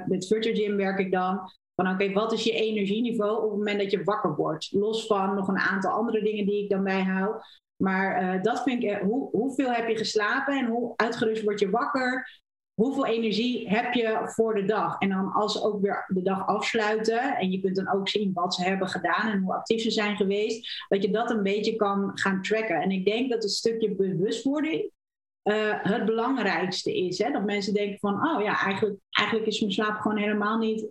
Met Virtual Gym werk ik dan. Van oké, wat is je energieniveau op het moment dat je wakker wordt? Los van nog een aantal andere dingen die ik dan bijhoud. Maar dat vind ik, hoe, hoeveel heb je geslapen en hoe uitgerust word je wakker? hoeveel energie heb je voor de dag? En dan als ze ook weer de dag afsluiten en je kunt dan ook zien wat ze hebben gedaan en hoe actief ze zijn geweest, dat je dat een beetje kan gaan tracken. En ik denk dat het stukje bewustwording uh, het belangrijkste is. Hè? Dat mensen denken van, oh ja, eigenlijk, eigenlijk is mijn slaap gewoon helemaal niet eh,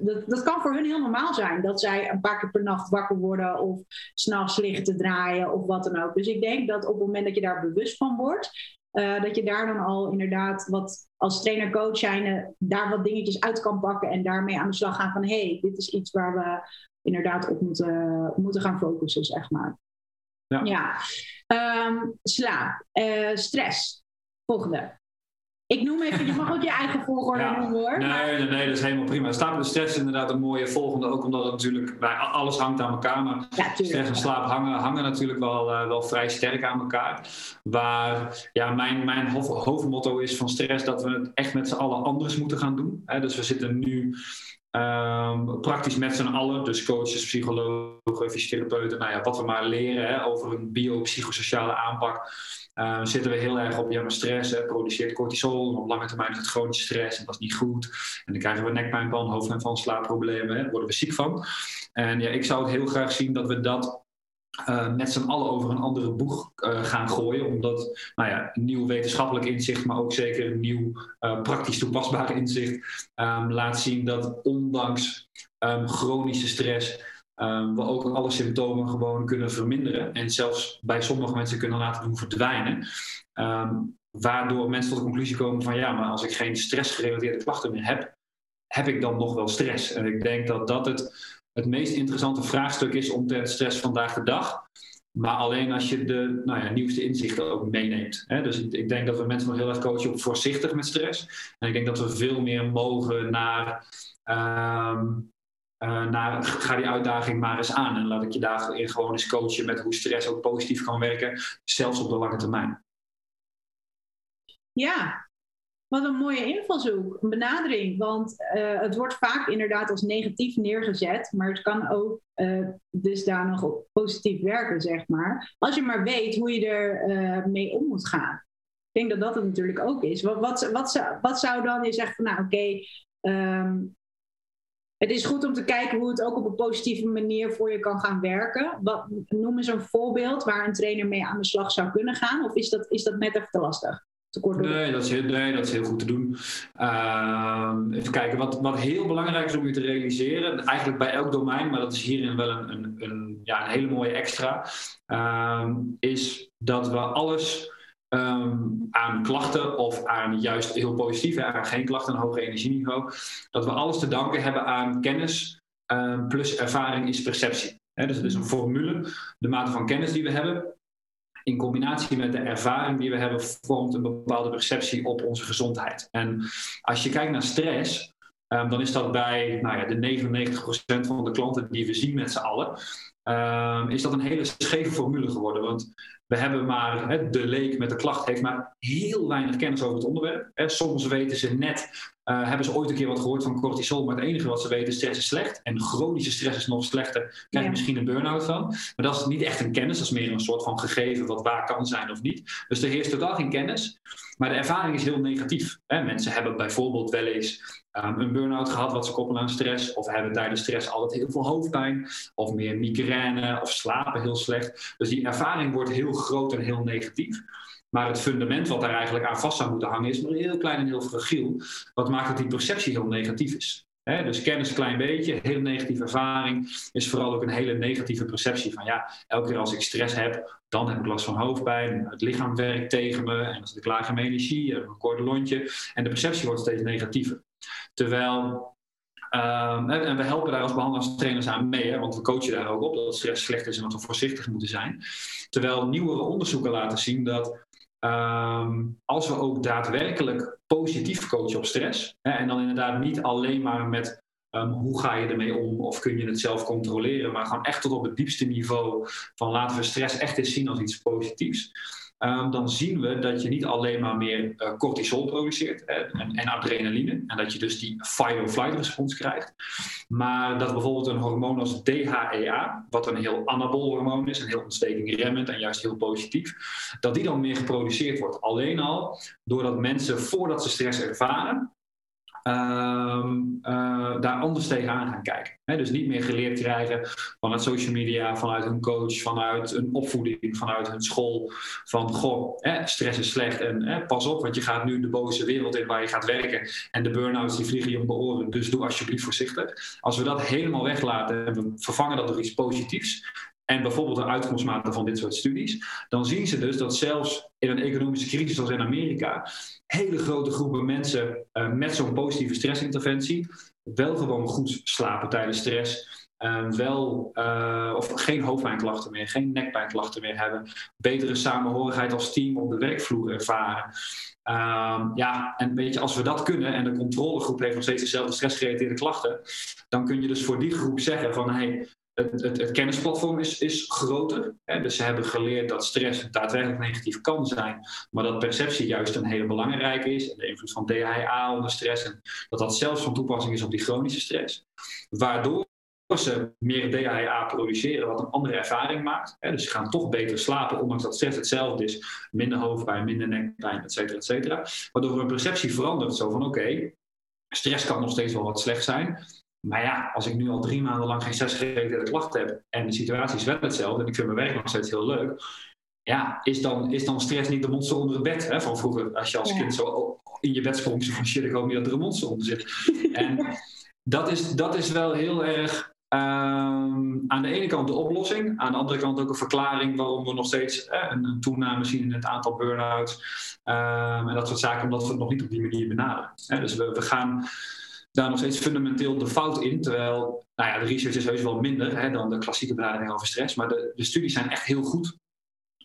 dat, dat, kan voor hun heel normaal zijn. Dat zij een paar keer per nacht wakker worden of s'nachts liggen te draaien of wat dan ook. Dus ik denk dat op het moment dat je daar bewust van wordt, uh, dat je daar dan al inderdaad wat als trainer-coach zijn, daar wat dingetjes uit kan pakken en daarmee aan de slag gaan van hé, hey, dit is iets waar we inderdaad op moeten, moeten gaan focussen, zeg maar. Ja. ja. Um, slaap, uh, stress. Volgende. Ik noem even, je mag ook je eigen volgorde noemen hoor. Nee, nee, nee, dat is helemaal prima. Staat de stress inderdaad een mooie volgende, ook omdat het natuurlijk, bij alles hangt aan elkaar. Maar stress en slaap hangen, hangen natuurlijk wel, uh, wel vrij sterk aan elkaar. Waar ja, mijn, mijn hoofdmotto is van stress dat we het echt met z'n allen anders moeten gaan doen. Hè? Dus we zitten nu Um, praktisch met z'n allen, dus coaches, psychologen, fysiotherapeuten, nou ja, wat we maar leren hè, over een biopsychosociale aanpak. Uh, zitten we heel erg op ja, stress, hè, produceert cortisol. En op lange termijn is het chronische stress en dat is niet goed. En dan krijgen we nekpijnpan, hoofdpijn slaapproblemen, hè, worden we ziek van. En ja, ik zou het heel graag zien dat we dat uh, met z'n allen over een andere boeg uh, gaan gooien. Omdat nou ja, nieuw wetenschappelijk inzicht, maar ook zeker nieuw praktisch toepasbaar inzicht um, laat zien dat ondanks um, chronische stress um, we ook alle symptomen gewoon kunnen verminderen. En zelfs bij sommige mensen kunnen laten doen verdwijnen. waardoor mensen tot de conclusie komen van ja, maar als ik geen stressgerelateerde klachten meer heb, heb ik dan nog wel stress? En ik denk dat dat het het meest interessante vraagstuk is omtrent stress vandaag de dag. Maar alleen als je de nou ja, nieuwste inzichten ook meeneemt. Hè? Dus ik, denk dat we mensen nog heel erg coachen op voorzichtig met stress. En ik denk dat we veel meer mogen naar, um, uh, ga die uitdaging maar eens aan. En laat ik je daarin gewoon eens coachen met hoe stress ook positief kan werken, zelfs op de lange termijn. Ja, wat een mooie invalshoek, een benadering. Want uh, het wordt vaak inderdaad als negatief neergezet, maar het kan ook uh, dusdanig positief werken, zeg maar. Als je maar weet hoe je er mee om moet gaan. Ik denk dat dat het natuurlijk ook is. Wat, wat, wat, zou, dan je zeggen van, nou oké, um, het is goed om te kijken hoe het ook op een positieve manier voor je kan gaan werken. Wat, noem eens een voorbeeld waar een trainer mee aan de slag zou kunnen gaan. Of is dat, is dat net even te lastig? Nee dat, is heel, nee, dat is heel goed te doen. Uh, even kijken, wat, wat heel belangrijk is om je te realiseren, eigenlijk bij elk domein, maar dat is hierin wel een, een, een ja, een hele mooie extra, uh, is dat we alles ehm, aan klachten of aan juist heel positief, aan geen klachten, een hoger energieniveau, dat we alles te danken hebben aan kennis ehm, plus ervaring is perceptie. dus het is een formule, de mate van kennis die we hebben, in combinatie met de ervaring die we hebben, vormt een bepaalde perceptie op onze gezondheid. En als je kijkt naar stress, um, dan is dat bij nou ja, de 99% van de klanten die we zien met z'n allen, is dat een hele scheve formule geworden. Want we hebben maar, hè, de leek met de klacht heeft maar heel weinig kennis over het onderwerp. Soms weten ze net, uh, hebben ze ooit een keer wat gehoord van cortisol, maar het enige wat ze weten is stress is slecht. En chronische stress is nog slechter, krijg je misschien een burn-out van. Maar dat is niet echt een kennis, dat is meer een soort van gegeven wat waar kan zijn of niet. Dus er heerst totaal geen kennis. Maar de ervaring is heel negatief. Hè. Mensen hebben bijvoorbeeld wel eens um, een burn-out gehad wat ze koppelen aan stress. Of hebben tijdens stress altijd heel veel hoofdpijn. Of meer migraine of slapen heel slecht. Dus die ervaring wordt heel groot en heel negatief. Maar het fundament wat daar eigenlijk aan vast zou moeten hangen is maar heel klein en heel fragiel. Wat maakt dat die perceptie heel negatief is. dus kennis een klein beetje, hele negatieve ervaring, is vooral ook een hele negatieve perceptie van ja, elke keer als ik stress heb, dan heb ik last van hoofdpijn, het lichaam werkt tegen me en dan zit ik laag in energie, een kort lontje en de perceptie wordt steeds negatiever. Terwijl Um, en we helpen daar als behandelingstrainers aan mee, hè, want we coachen daar ook op dat stress slecht is en dat we voorzichtig moeten zijn. Terwijl nieuwere onderzoeken laten zien dat um, als we ook daadwerkelijk positief coachen op stress, hè, en dan inderdaad niet alleen maar met um, hoe ga je ermee om of kun je het zelf controleren, maar gewoon echt tot op het diepste niveau van laten we stress echt eens zien als iets positiefs Ehm, dan zien we dat je niet alleen maar meer uh, cortisol produceert en, en, adrenaline, en dat je dus die fight-or-flight respons krijgt, maar dat bijvoorbeeld een hormoon als DHEA, wat een heel anabol hormoon is, een heel ontstekingremmend en juist heel positief, dat die dan meer geproduceerd wordt. Alleen al doordat mensen voordat ze stress ervaren, Ehm, eh, daar anders tegenaan gaan kijken. dus niet meer geleerd krijgen vanuit social media, vanuit hun coach, vanuit een opvoeding, vanuit hun school. Van goh, stress is slecht en pas op, want je gaat nu de boze wereld in waar je gaat werken. En de burn-outs die vliegen je om de oren, dus doe alsjeblieft voorzichtig. Als we dat helemaal weglaten en we vervangen dat door iets positiefs, en bijvoorbeeld de uitkomstmaten van dit soort studies, dan zien ze dus dat zelfs in een economische crisis als in Amerika, hele grote groepen mensen uh, met zo'n positieve stressinterventie wel gewoon goed slapen tijdens stress. Uh, wel, uh, of geen hoofdpijnklachten meer, geen nekpijnklachten meer hebben. Betere samenhorigheid als team op de werkvloer ervaren. Uh, ja, en weet je, als we dat kunnen en de controlegroep heeft nog steeds dezelfde stressgerelateerde klachten, dan kun je dus voor die groep zeggen van hey, het, kennisplatform is, is groter. Hè? Dus ze hebben geleerd dat stress daadwerkelijk negatief kan zijn, maar dat perceptie juist een hele belangrijke is. En de invloed van DHA onder stress. En dat dat zelfs van toepassing is op die chronische stress. Waardoor ze meer DHA produceren, wat een andere ervaring maakt. Hè? Dus ze gaan toch beter slapen, ondanks dat stress hetzelfde is. Minder hoofdpijn, minder nekpijn, et cetera, et cetera. Waardoor hun perceptie verandert. Zo van oké, stress kan nog steeds wel wat slecht zijn. Maar ja, als ik nu al drie maanden lang geen stressgerelateerde klachten heb en de situatie is wel hetzelfde en ik vind mijn werk nog steeds heel leuk, ja, is dan, is dan stress niet de monster onder het bed hè, van vroeger? Als je als kind zo in je bed sprong, van shit, ik hoop niet dat er een monster onder zit. en dat is, dat is wel heel erg um, aan de ene kant de oplossing, aan de andere kant ook een verklaring waarom we nog steeds eh, een, een, toename zien in het aantal burn-outs um, en dat soort zaken, omdat we het nog niet op die manier benaderen. dus we, we gaan daar nog steeds fundamenteel de fout in. Terwijl, nou ja, de research is heus wel minder hè, dan de klassieke benadering over stress. Maar de, de studies zijn echt heel goed.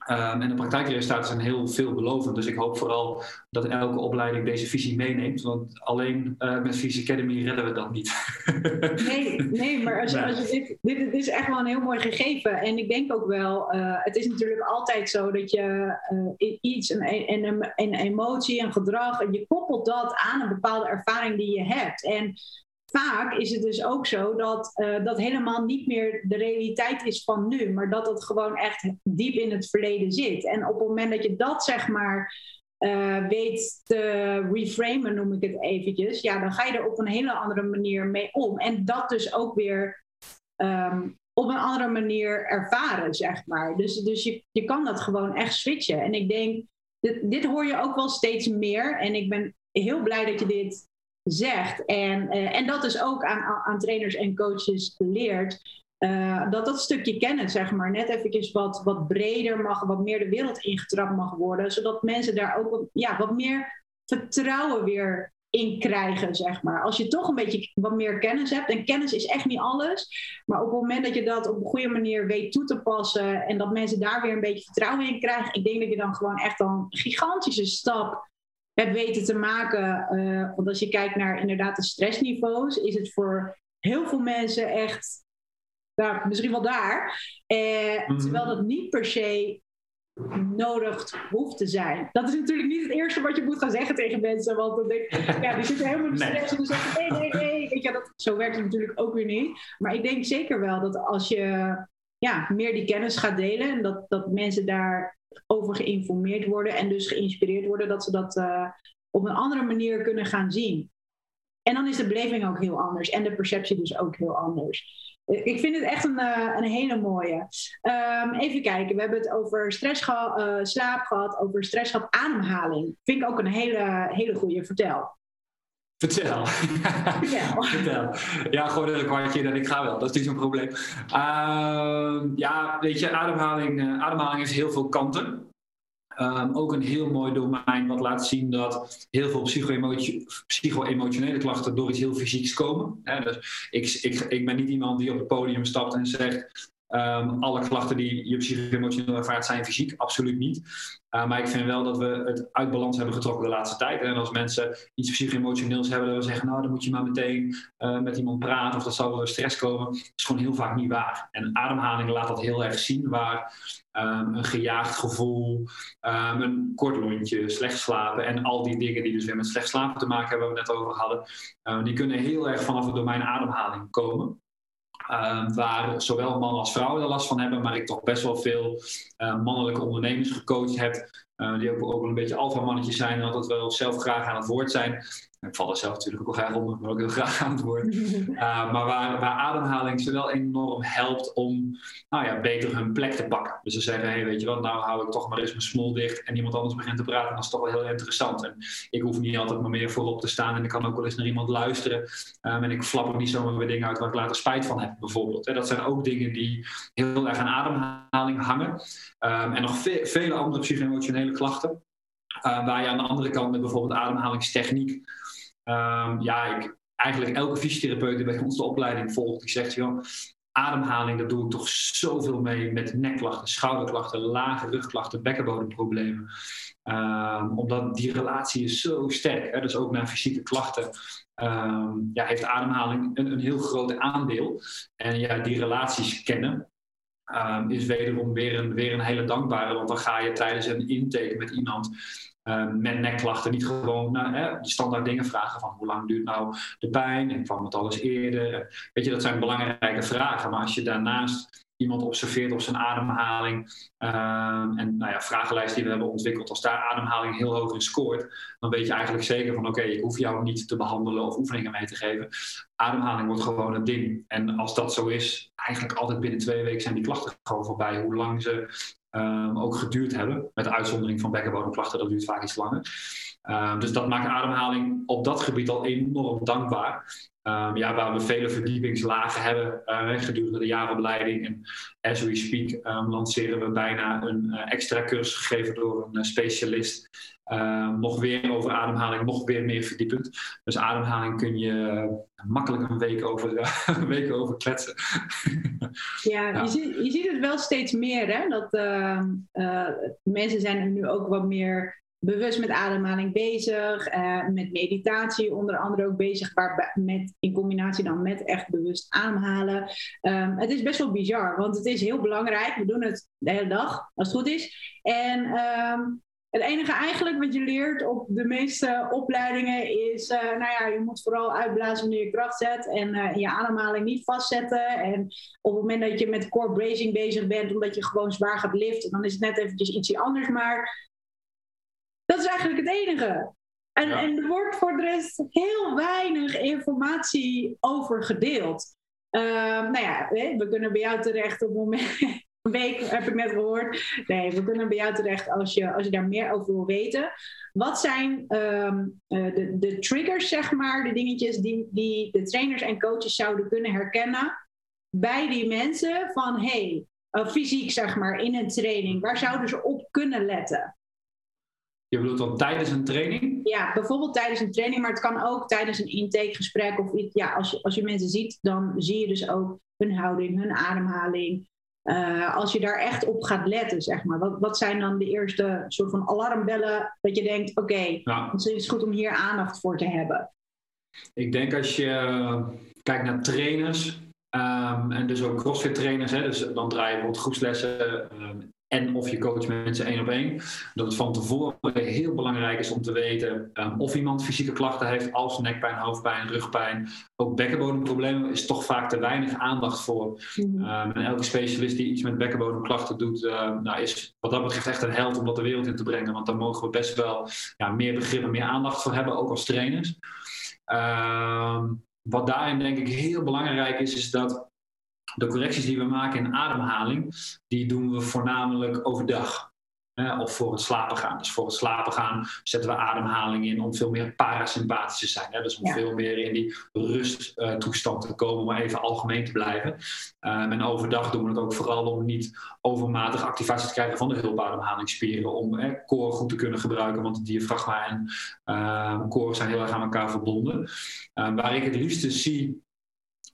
Um, en de praktijkresultaten zijn heel veelbelovend. Dus ik hoop vooral dat elke opleiding deze visie meeneemt. Want alleen uh, met Visie Academy redden we dat niet. nee, nee, maar als, als je dit, dit, dit, is echt wel een heel mooi gegeven. En ik denk ook wel, uh, het is natuurlijk altijd zo dat je uh, iets, een, een, een emotie, een gedrag, en je koppelt dat aan een bepaalde ervaring die je hebt. En vaak is het dus ook zo dat uh, dat helemaal niet meer de realiteit is van nu, maar dat het gewoon echt diep in het verleden zit. En op het moment dat je dat zeg maar uh, weet te reframen, noem ik het eventjes, ja, dan ga je er op een hele andere manier mee om. En dat dus ook weer um, op een andere manier ervaren, zeg maar. Dus, dus je, je kan dat gewoon echt switchen. En ik denk, dit, dit hoor je ook wel steeds meer. En ik ben heel blij dat je dit zegt. En, uh, en dat dus ook aan, aan trainers en coaches leert. uh, dat dat stukje kennis, zeg maar, net eventjes wat, wat breder mag, wat meer de wereld ingetrapt mag worden, zodat mensen daar ook wat, ja, wat meer vertrouwen weer in krijgen, zeg maar. Als je toch een beetje wat meer kennis hebt, en kennis is echt niet alles, maar op het moment dat je dat op een goede manier weet toe te passen en dat mensen daar weer een beetje vertrouwen in krijgen, ik denk dat je dan gewoon echt een gigantische stap hebt weten te maken. Uh, want als je kijkt naar inderdaad de stressniveaus, is het voor heel veel mensen echt nou, misschien wel daar. Eh, mhm. Terwijl dat niet per se nodig hoeft te zijn. Dat is natuurlijk niet het eerste wat je moet gaan zeggen tegen mensen. Want dan denk ik, ja, die zitten helemaal in de stress. En dan zeggen nee, nee, nee. Weet je, dat, zo werkt het natuurlijk ook weer niet. Maar ik denk zeker wel dat als je ja, meer die kennis gaat delen... en dat, dat mensen daarover geïnformeerd worden... en dus geïnspireerd worden... dat ze dat uh, op een andere manier kunnen gaan zien. En dan is de beleving ook heel anders. En de perceptie dus ook heel anders. Ik vind het echt een, uh, een hele mooie. Um, even kijken, we hebben het over stress gehad, uh, slaap gehad, over stress gehad, ademhaling. Vind ik ook een hele, hele goede. Vertel. Vertel. Vertel. Vertel. Ja, gewoon een kwartje en ik ga wel. Dat is niet zo'n probleem. Uh, ja, weet je, ademhaling, uh, ademhaling heeft heel veel kanten. Um, ook een heel mooi domein wat laat zien dat heel veel psycho-emotionele klachten door iets heel fysieks komen. dus ik, ik, ik ben niet iemand die op het podium stapt en zegt Um, alle klachten die je psycho-emotioneel ervaart zijn fysiek, absoluut niet. Uh, maar ik vind wel dat we het uit balans hebben getrokken de laatste tijd. En als mensen iets psycho-emotioneels hebben, dan zeggen, nou dan moet je maar meteen uh, met iemand praten of dat zal wel stress komen. Dat is gewoon heel vaak niet waar. En ademhaling laat dat heel erg zien, waar um, een gejaagd gevoel, um, een kort lontje, slecht slapen en al die dingen die dus weer met slecht slapen te maken hebben, waar we net over hadden, uh, die kunnen heel erg vanaf het domein ademhaling komen. Ehm, waar zowel mannen als vrouwen er last van hebben, maar ik toch best wel veel uh, mannelijke ondernemers gecoacht heb, uh, die ook, ook een beetje alfamannetjes zijn en altijd wel zelf graag aan het woord zijn. Ik val er zelf natuurlijk ook wel graag onder, maar ook heel graag aan het woord. Uh, maar waar, waar ademhaling ze wel enorm helpt om nou ja, beter hun plek te pakken. Dus ze zeggen, hey, weet je wat, nou hou ik toch maar eens mijn smol dicht en iemand anders begint te praten. Dat is toch wel heel interessant. En ik hoef niet altijd maar meer voorop te staan en ik kan ook wel eens naar iemand luisteren. Um, en ik flap ook niet zomaar weer dingen uit waar ik later spijt van heb, bijvoorbeeld. Dat zijn ook dingen die heel erg aan ademhaling hangen. Um, en nog ve vele andere psycho-emotionele klachten. Uh, waar je aan de andere kant met bijvoorbeeld ademhalingstechniek Um, ja, ik, eigenlijk elke fysiotherapeut die bij ons de opleiding volgt, die zegt, joh, ademhaling, daar doe ik toch zoveel mee met nekklachten, schouderklachten, lage rugklachten, bekkenbodemproblemen. Um, omdat die relatie is zo sterk. Hè? Dus ook naar fysieke klachten um, ja, heeft ademhaling een, een, heel groot aandeel. En ja, die relaties kennen. Is wederom weer een, weer een hele dankbare, want dan ga je tijdens een intake met iemand Ehm, met nekklachten niet gewoon nou, hè, die standaard dingen vragen van hoe lang duurt nou de pijn en kwam het al eens eerder. Weet je, dat zijn belangrijke vragen. Maar als je daarnaast iemand observeert op zijn ademhaling um, en nou ja, vragenlijst die we hebben ontwikkeld, als daar ademhaling heel hoog in scoort, dan weet je eigenlijk zeker van oké, ik hoef jou niet te behandelen of oefeningen mee te geven. Ademhaling wordt gewoon een ding. En als dat zo is, eigenlijk altijd binnen twee weken zijn die klachten gewoon voorbij. Hoe lang ze um, ook geduurd hebben. Met de uitzondering van bekkenbodemklachten, dat duurt vaak iets langer. Um, dus dat maakt ademhaling op dat gebied al enorm dankbaar. Um, ja, waar we vele verdiepingslagen hebben uh, gedurende de jaaropleiding. En as we speak lanceren we bijna een uh, extra cursus gegeven door een uh, specialist. Nog weer over ademhaling, nog weer meer verdiepend. Dus ademhaling kun je makkelijk een week over, een week over kletsen. ja, Je, ziet, je ziet het wel steeds meer, hè? Dat mensen zijn er nu ook wat meer bewust met ademhaling bezig, uh, met meditatie onder andere ook bezig, waar, met, in combinatie dan met echt bewust ademhalen. Um, het is best wel bizar, want het is heel belangrijk. We doen het de hele dag, als het goed is. En um, het enige eigenlijk wat je leert op de meeste opleidingen is, uh, nou ja, je moet vooral uitblazen wanneer je kracht zet en uh, je ademhaling niet vastzetten. En op het moment dat je met core bracing bezig bent, omdat je gewoon zwaar gaat liften, dan is het net eventjes ietsje anders. Maar dat is eigenlijk het enige. En, en er wordt voor de rest heel weinig informatie over gedeeld. Uh, nou ja, we kunnen bij jou terecht op het moment. Een week heb ik net gehoord. Nee, we kunnen bij jou terecht als je, als je daar meer over wil weten. Wat zijn um, de, de triggers, zeg maar, de dingetjes die, die de trainers en coaches zouden kunnen herkennen bij die mensen van hey, uh, fysiek zeg maar, in een training, waar zouden ze op kunnen letten? Je bedoelt dan tijdens een training? Ja, bijvoorbeeld tijdens een training, maar het kan ook tijdens een intakegesprek. Of ja, als je, als je mensen ziet, dan zie je dus ook hun houding, hun ademhaling. Uh, als je daar echt op gaat letten, zeg maar. Wat, wat zijn dan de eerste soort van alarmbellen dat je denkt, oké, okay, het is goed om hier aandacht voor te hebben? Ik denk als je kijkt naar trainers, um, en dus ook crossfit trainers, hè, dus dan draai je bijvoorbeeld groepslessen um, en of je coach mensen één op één. Dat het van tevoren heel belangrijk is om te weten um, of iemand fysieke klachten heeft als nekpijn, hoofdpijn, rugpijn. Ook bekkenbodemproblemen is toch vaak te weinig aandacht voor. Mm en elke specialist die iets met bekkenbodemklachten doet, uh, nou is wat dat betreft echt een held om dat de wereld in te brengen. Want daar mogen we best wel ja, meer begrip en meer aandacht voor hebben, ook als trainers. wat daarin denk ik heel belangrijk is, is dat de correcties die we maken in ademhaling, die doen we voornamelijk overdag. of voor het slapen gaan. Dus voor het slapen gaan zetten we ademhaling in om veel meer parasympathisch te zijn. Hè? Dus om veel meer in die rusttoestand te komen, om even algemeen te blijven. Um, en overdag doen we het ook vooral om niet overmatig activatie te krijgen van de hulpademhalingsspieren. Om eh, core goed te kunnen gebruiken, want het diafragma en uh, core zijn heel erg aan elkaar verbonden. Uh, waar ik het liefste zie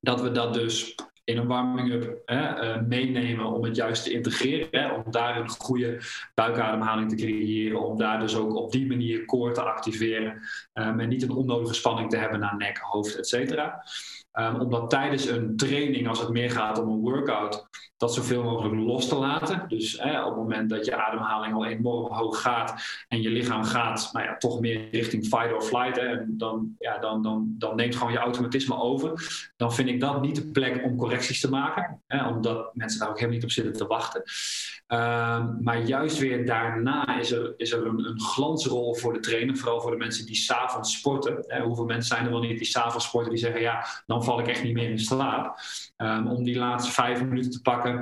dat we dat dus in een warming-up uh, meenemen om het juist te integreren. Hè, om daar een goede buikademhaling te creëren. Om daar dus ook op die manier core te activeren. Um, en niet een onnodige spanning te hebben naar nek, hoofd, et cetera. Um, omdat tijdens een training, als het meer gaat om een workout, dat zoveel mogelijk los te laten. Dus op het moment dat je ademhaling al enorm hoog gaat en je lichaam gaat nou ja, toch meer richting fight or flight, hè, dan, ja, dan, dan, dan neemt gewoon je automatisme over. Dan vind ik dat niet de plek om correcties te maken, hè, omdat mensen daar ook helemaal niet op zitten te wachten. Um, maar juist weer daarna is er, is er een, een, glansrol voor de trainer, vooral voor de mensen die s'avonds sporten. Hè, hoeveel mensen zijn er wel niet die s'avonds sporten die zeggen, ja, dan val ik echt niet meer in slaap. Um, om die laatste vijf minuten te pakken.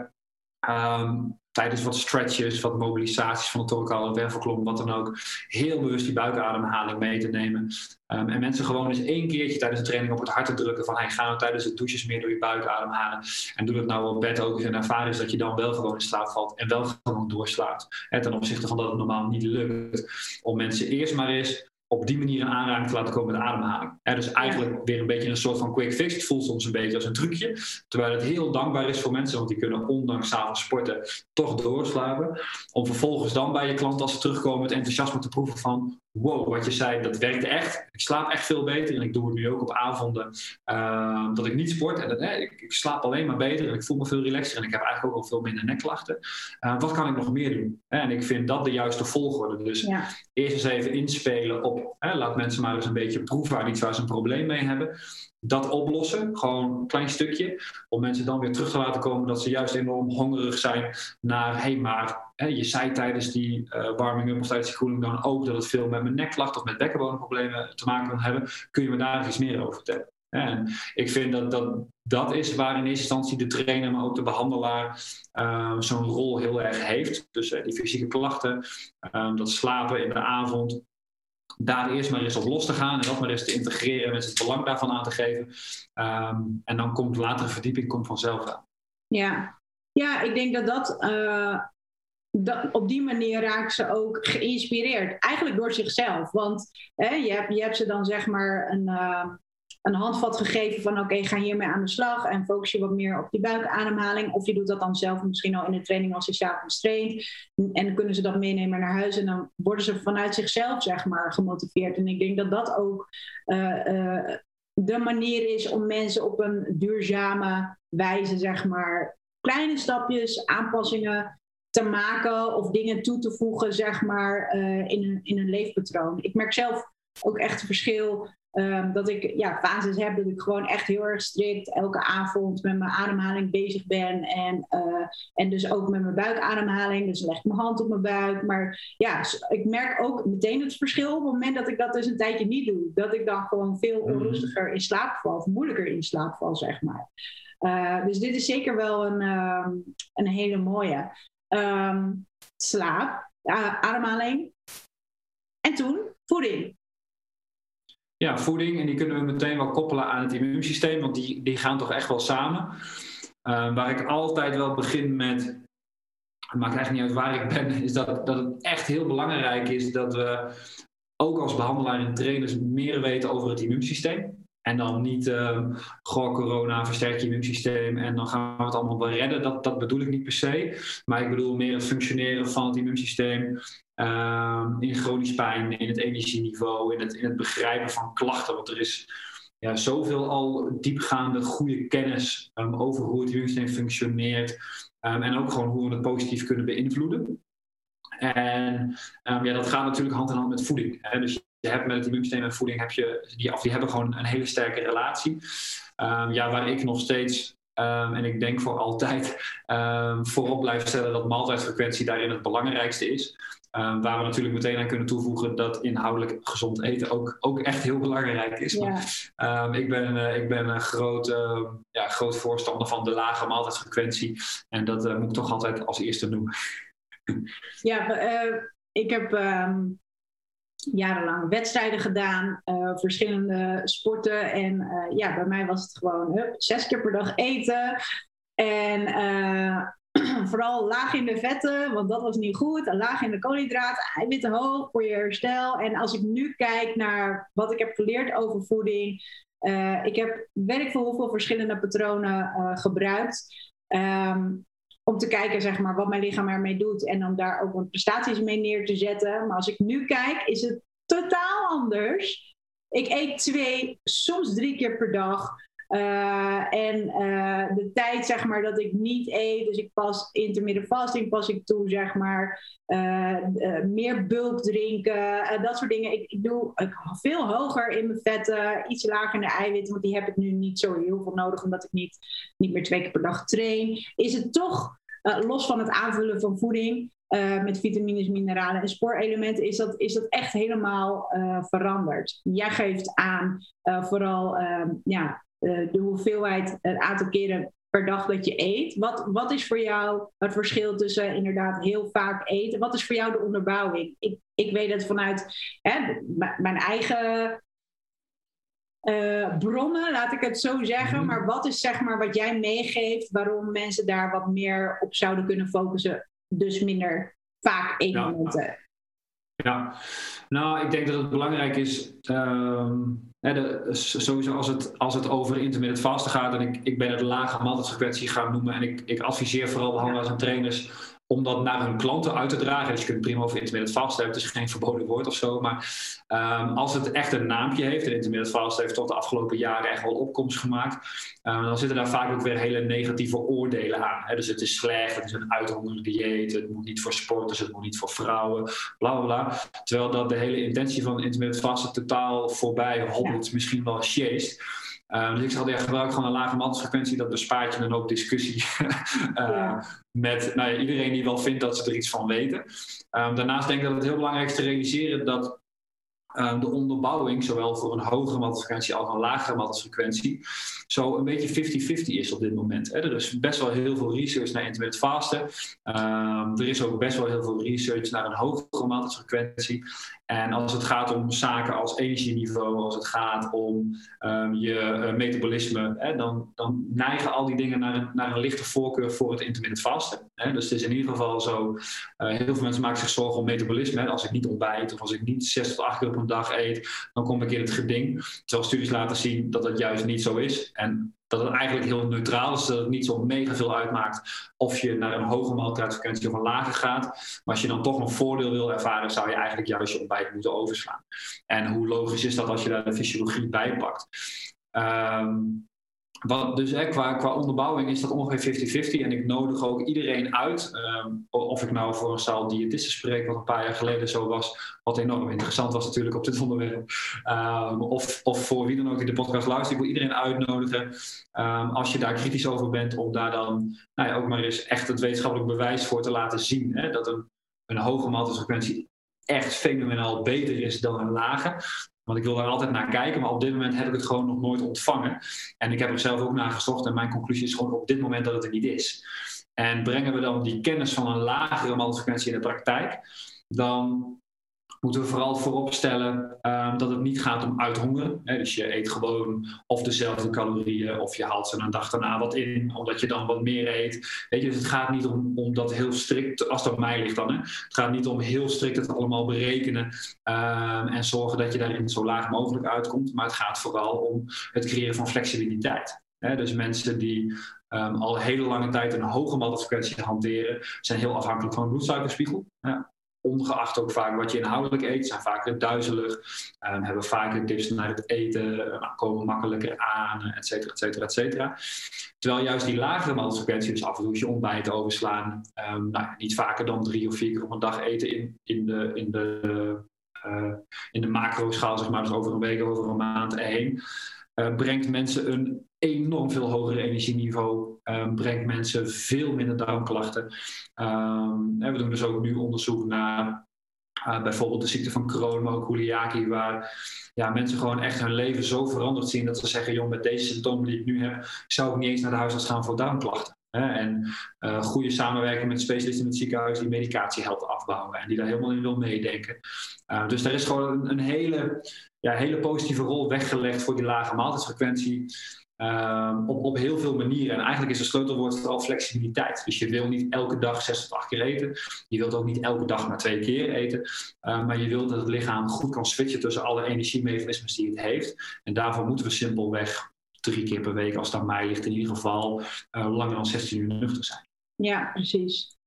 Um, tijdens wat stretches, wat mobilisaties van de torkale wervelklom, wat dan ook, heel bewust die buikademhaling mee te nemen. Um, en mensen gewoon eens één keertje tijdens de training op het hart te drukken van hey, ga nou tijdens de douches meer door je buik ademhalen. En doe dat nou op bed ook eens en ervaar is dat je dan wel gewoon in slaap valt en wel gewoon doorslaapt. En ten opzichte van dat het normaal niet lukt. Om mensen eerst maar eens op die manier een aanraking te laten komen met ademhaling. dus eigenlijk weer een beetje een soort van quick fix. Het voelt soms een beetje als een trucje. Terwijl het heel dankbaar is voor mensen, want die kunnen ondanks avonds sporten toch doorslapen. Om vervolgens dan bij je klant als ze terugkomen het enthousiasme te proeven van wow, wat je zei, dat werkte echt. Ik slaap echt veel beter en ik doe het nu ook op avonden uh, dat ik niet sport. En dat, ik, ik, slaap alleen maar beter en ik voel me veel relaxer en ik heb eigenlijk ook al veel minder nekklachten. Uh, wat kan ik nog meer doen? En ik vind dat de juiste volgorde. Dus ja. eerst eens even inspelen op, laat mensen maar eens een beetje proeven aan iets waar ze een probleem mee hebben dat oplossen, gewoon een klein stukje, om mensen dan weer terug te laten komen dat ze juist enorm hongerig zijn naar, hey, maar hè, je zei tijdens die uh, warming-up of tijdens die cooling down ook dat het veel met mijn nekklacht of met bekkenbodemproblemen te maken kan hebben. Kun je me daar iets meer over vertellen? En ik vind dat, dat dat is waar in eerste instantie de trainer, maar ook de behandelaar uh, zo'n rol heel erg heeft. Dus uh, die fysieke klachten, uh, dat slapen in de avond, daar eerst maar eens op los te gaan en dat maar eens te integreren en het belang daarvan aan te geven. Um, en dan komt latere verdieping komt vanzelf aan. Ja, ja ik denk dat dat, uh, dat op die manier raakt ze ook geïnspireerd. Eigenlijk door zichzelf. Want hè, je, hebt, je hebt ze dan zeg maar een, uh, een handvat gegeven van oké, ga hiermee aan de slag en focus je wat meer op die buikademhaling. Of je doet dat dan zelf misschien al in de training als je s'avonds traint. En dan kunnen ze dat meenemen naar huis en dan worden ze vanuit zichzelf zeg maar gemotiveerd. En ik denk dat dat ook uh, uh, de manier is om mensen op een duurzame wijze zeg maar kleine stapjes, aanpassingen te maken of dingen toe te voegen zeg maar uh, in, een, in een leefpatroon. Ik merk zelf ook echt een verschil Um, dat ik ja, fases heb dat ik gewoon echt heel erg strikt elke avond met mijn ademhaling bezig ben. En, uh, en dus ook met mijn buikademhaling. Dus leg ik mijn hand op mijn buik. Maar ja, ik merk ook meteen het verschil op het moment dat ik dat dus een tijdje niet doe. Dat ik dan gewoon veel mhm. onrustiger in slaap val. Of moeilijker in slaap val, zeg maar. Uh, dus dit is zeker wel een, um, een hele mooie. Um, slaap, ademhaling. En toen voeding. Ja, voeding. En die kunnen we meteen wel koppelen aan het immuunsysteem, want die, die gaan toch echt wel samen. waar ik altijd wel begin met, het maakt eigenlijk niet uit waar ik ben, is dat, dat het echt heel belangrijk is dat we ook als behandelaar en trainers meer weten over het immuunsysteem. En dan niet, uh, goh, corona versterkt je immuunsysteem en dan gaan we het allemaal wel redden. Dat, dat bedoel ik niet per se. Maar ik bedoel meer het functioneren van het immuunsysteem. Uh, in chronisch pijn, in het energieniveau, in het, in het begrijpen van klachten. Want er is ja, zoveel al diepgaande goede kennis um, over hoe het immuunsysteem functioneert. En ook gewoon hoe we het positief kunnen beïnvloeden. En ja, dat gaat natuurlijk hand in hand met voeding. Hè? Dus je hebt met het immuunsysteem en voeding, heb je, die, of die hebben gewoon een hele sterke relatie. Um, ja, waar ik nog steeds, um, en ik denk voor altijd, voorop blijf stellen dat maaltijdfrequentie daarin het belangrijkste is. Um, waar we natuurlijk meteen aan kunnen toevoegen dat inhoudelijk gezond eten ook, ook echt heel belangrijk is. Ja. Maar, um, ik, ben, uh, ik ben een groot, uh, ja, groot voorstander van de lage maaltijdfrequentie. En dat uh, moet ik toch altijd als eerste noemen. Ja, eh, ik heb um, jarenlang wedstrijden gedaan, uh, verschillende sporten. En uh, ja, bij mij was het gewoon hup, zes keer per dag eten. En vooral laag in de vetten, want dat was niet goed. En laag in de koolhydraten, eiwitten hoog voor je herstel. En als ik nu kijk naar wat ik heb geleerd over voeding. ik heb ik veel hoeveel verschillende patronen gebruikt. Um, om te kijken zeg maar, wat mijn lichaam ermee doet en om daar ook wat prestaties mee neer te zetten. Maar als ik nu kijk, is het totaal anders. Ik eet twee, soms drie keer per dag. Uh, en uh, de tijd zeg maar dat ik niet eet, dus ik pas intermittent fasting pas ik toe zeg maar. Uh, meer bulk drinken, dat soort dingen. Ik, ik doe veel hoger in mijn vetten, iets lager in de eiwitten, want die heb ik nu niet zo heel veel nodig omdat ik niet, niet meer twee keer per dag train. Is het toch, los van het aanvullen van voeding, met vitamines, mineralen en spoorelementen is dat, is dat echt helemaal veranderd. Jij geeft aan vooral uh, ja, de hoeveelheid, het aantal keren per dag dat je eet. Wat, wat is voor jou het verschil tussen inderdaad heel vaak eten? Wat is voor jou de onderbouwing? Ik, ik weet het vanuit hè, mijn eigen uh, bronnen, laat ik het zo zeggen. Mhm. Maar wat is zeg maar wat jij meegeeft waarom mensen daar wat meer op zouden kunnen focussen? Dus minder vaak eetmomenten. Ja. Ja, nou, ik denk dat het belangrijk is. Uh, sowieso als het, als het over intermittent vasten gaat. En ik, ik ben het lage maaltijdfrequentie gaan noemen. En ik, ik adviseer vooral behandelaars en trainers om dat naar hun klanten uit te dragen. Dus je kunt prima over intermittent vasten hebben, het is geen verboden woord of zo. Maar um, als het echt een naampje heeft, en intermittent vasten heeft tot de afgelopen jaren echt wel opkomst gemaakt, um, dan zitten daar vaak ook weer hele negatieve oordelen aan. Hè? Dus het is slecht, het is een uithongerend dieet, het moet niet voor sporters, het moet niet voor vrouwen, bla bla bla. Terwijl dat de hele intentie van intermittent vasten totaal voorbij hobbelt, misschien wel sjeest. Dus ik zal ja, gebruik gewoon een lage maaltijdfrequentie. Dat bespaart je een hoop discussie uh, met nou ja, iedereen die wel vindt dat ze er iets van weten. Um, daarnaast denk ik dat het heel belangrijk is te realiseren dat um, de onderbouwing, zowel voor een hogere maaltijdfrequentie als een lagere maaltijdfrequentie, zo een beetje 50-50 is op dit moment. Hè. Er is best wel heel veel research naar intermittent vasten. Um, er is ook best wel heel veel research naar een hogere maaltijdfrequentie. En als het gaat om zaken als energieniveau, als het gaat om um, je uh, metabolisme, hè, dan, dan, neigen al die dingen naar een, naar een lichte voorkeur voor het intermittent vasten. Hè. Dus het is in ieder geval zo, uh, heel veel mensen maken zich zorgen om metabolisme. Hè. Als ik niet ontbijt of als ik niet 6 tot 8 keer op een dag eet, dan kom ik in het geding. Terwijl studies laten zien dat dat juist niet zo is. En dat het eigenlijk heel neutraal is, dat het niet zo mega veel uitmaakt of je naar een hoge maaltijdfrequentie of een lage gaat. Maar als je dan toch een voordeel wil ervaren, zou je eigenlijk juist je ontbijt moeten overslaan. En hoe logisch is dat als je daar de fysiologie bij pakt? Um, wat, dus hè, qua, qua onderbouwing is dat ongeveer 50-50. En ik nodig ook iedereen uit. Um, of ik nou voor een zaal diëtisten spreek, wat een paar jaar geleden zo was. Wat enorm interessant was natuurlijk op dit onderwerp. Um, of, of voor wie dan ook die de podcast luistert. Ik wil iedereen uitnodigen. Um, als je daar kritisch over bent, om daar dan nou ja, ook maar eens echt het wetenschappelijk bewijs voor te laten zien. Hè, dat een, een hoge maaltijdfrequentie echt fenomenaal beter is dan een lage. Want ik wil daar altijd naar kijken, maar op dit moment heb ik het gewoon nog nooit ontvangen. En ik heb er zelf ook naar gezocht en mijn conclusie is gewoon op dit moment dat het er niet is. En brengen we dan die kennis van een lagere maaltijdfrequentie in de praktijk, dan moeten we vooral voorop stellen ehm, dat het niet gaat om uithongeren. Hè? Dus je eet gewoon of dezelfde calorieën of je haalt ze een dag daarna wat in, omdat je dan wat meer eet. Weet je, dus het gaat niet om, om dat heel strikt, als dat mij ligt dan, hè? het gaat niet om heel strikt het allemaal berekenen ehm, en zorgen dat je daarin zo laag mogelijk uitkomt. Maar het gaat vooral om het creëren van flexibiliteit. Hè? Dus mensen die um, al hele lange tijd een hoge maltfrequentie hanteren, zijn heel afhankelijk van een bloedsuikerspiegel. Ja ongeacht ook vaak wat je inhoudelijk eet, zijn vaak duizelig, um, hebben vaker tips naar het eten, uh, komen makkelijker aan, et cetera, et cetera, et cetera. Terwijl juist die lagere maltfrequentie, dus af en toe je ontbijt overslaan, um, nou, niet vaker dan drie of vier keer op een dag eten in, in de, in de, uh, in de macro-schaal, zeg maar, dus over een week, over een maand heen. Uh, brengt mensen een enorm veel hoger energieniveau, um, brengt mensen veel minder darmklachten. Um, we doen dus ook nu onderzoek naar uh, bijvoorbeeld de ziekte van Crohn, maar ook Coeliakie, waar ja, mensen gewoon echt hun leven zo veranderd zien dat ze zeggen, joh, met deze symptomen die ik nu heb, zou ik niet eens naar de huisarts gaan voor darmklachten. En uh, goede samenwerking met specialisten in het ziekenhuis die medicatie helpt afbouwen en die daar helemaal in wil meedenken. Uh, dus daar is gewoon een, hele, ja, hele positieve rol weggelegd voor die lage maaltijdsfrequentie. Um, op, op heel veel manieren. En eigenlijk is de sleutelwoord vooral flexibiliteit. Dus je wil niet elke dag zes tot acht keer eten. Je wilt ook niet elke dag maar twee keer eten. Maar je wilt dat het lichaam goed kan switchen tussen alle energiemechanismes die het heeft. En daarvoor moeten we simpelweg drie keer per week, als aan mij ligt, in ieder geval uh, langer dan 16 uur nuchter zijn. Ja, precies.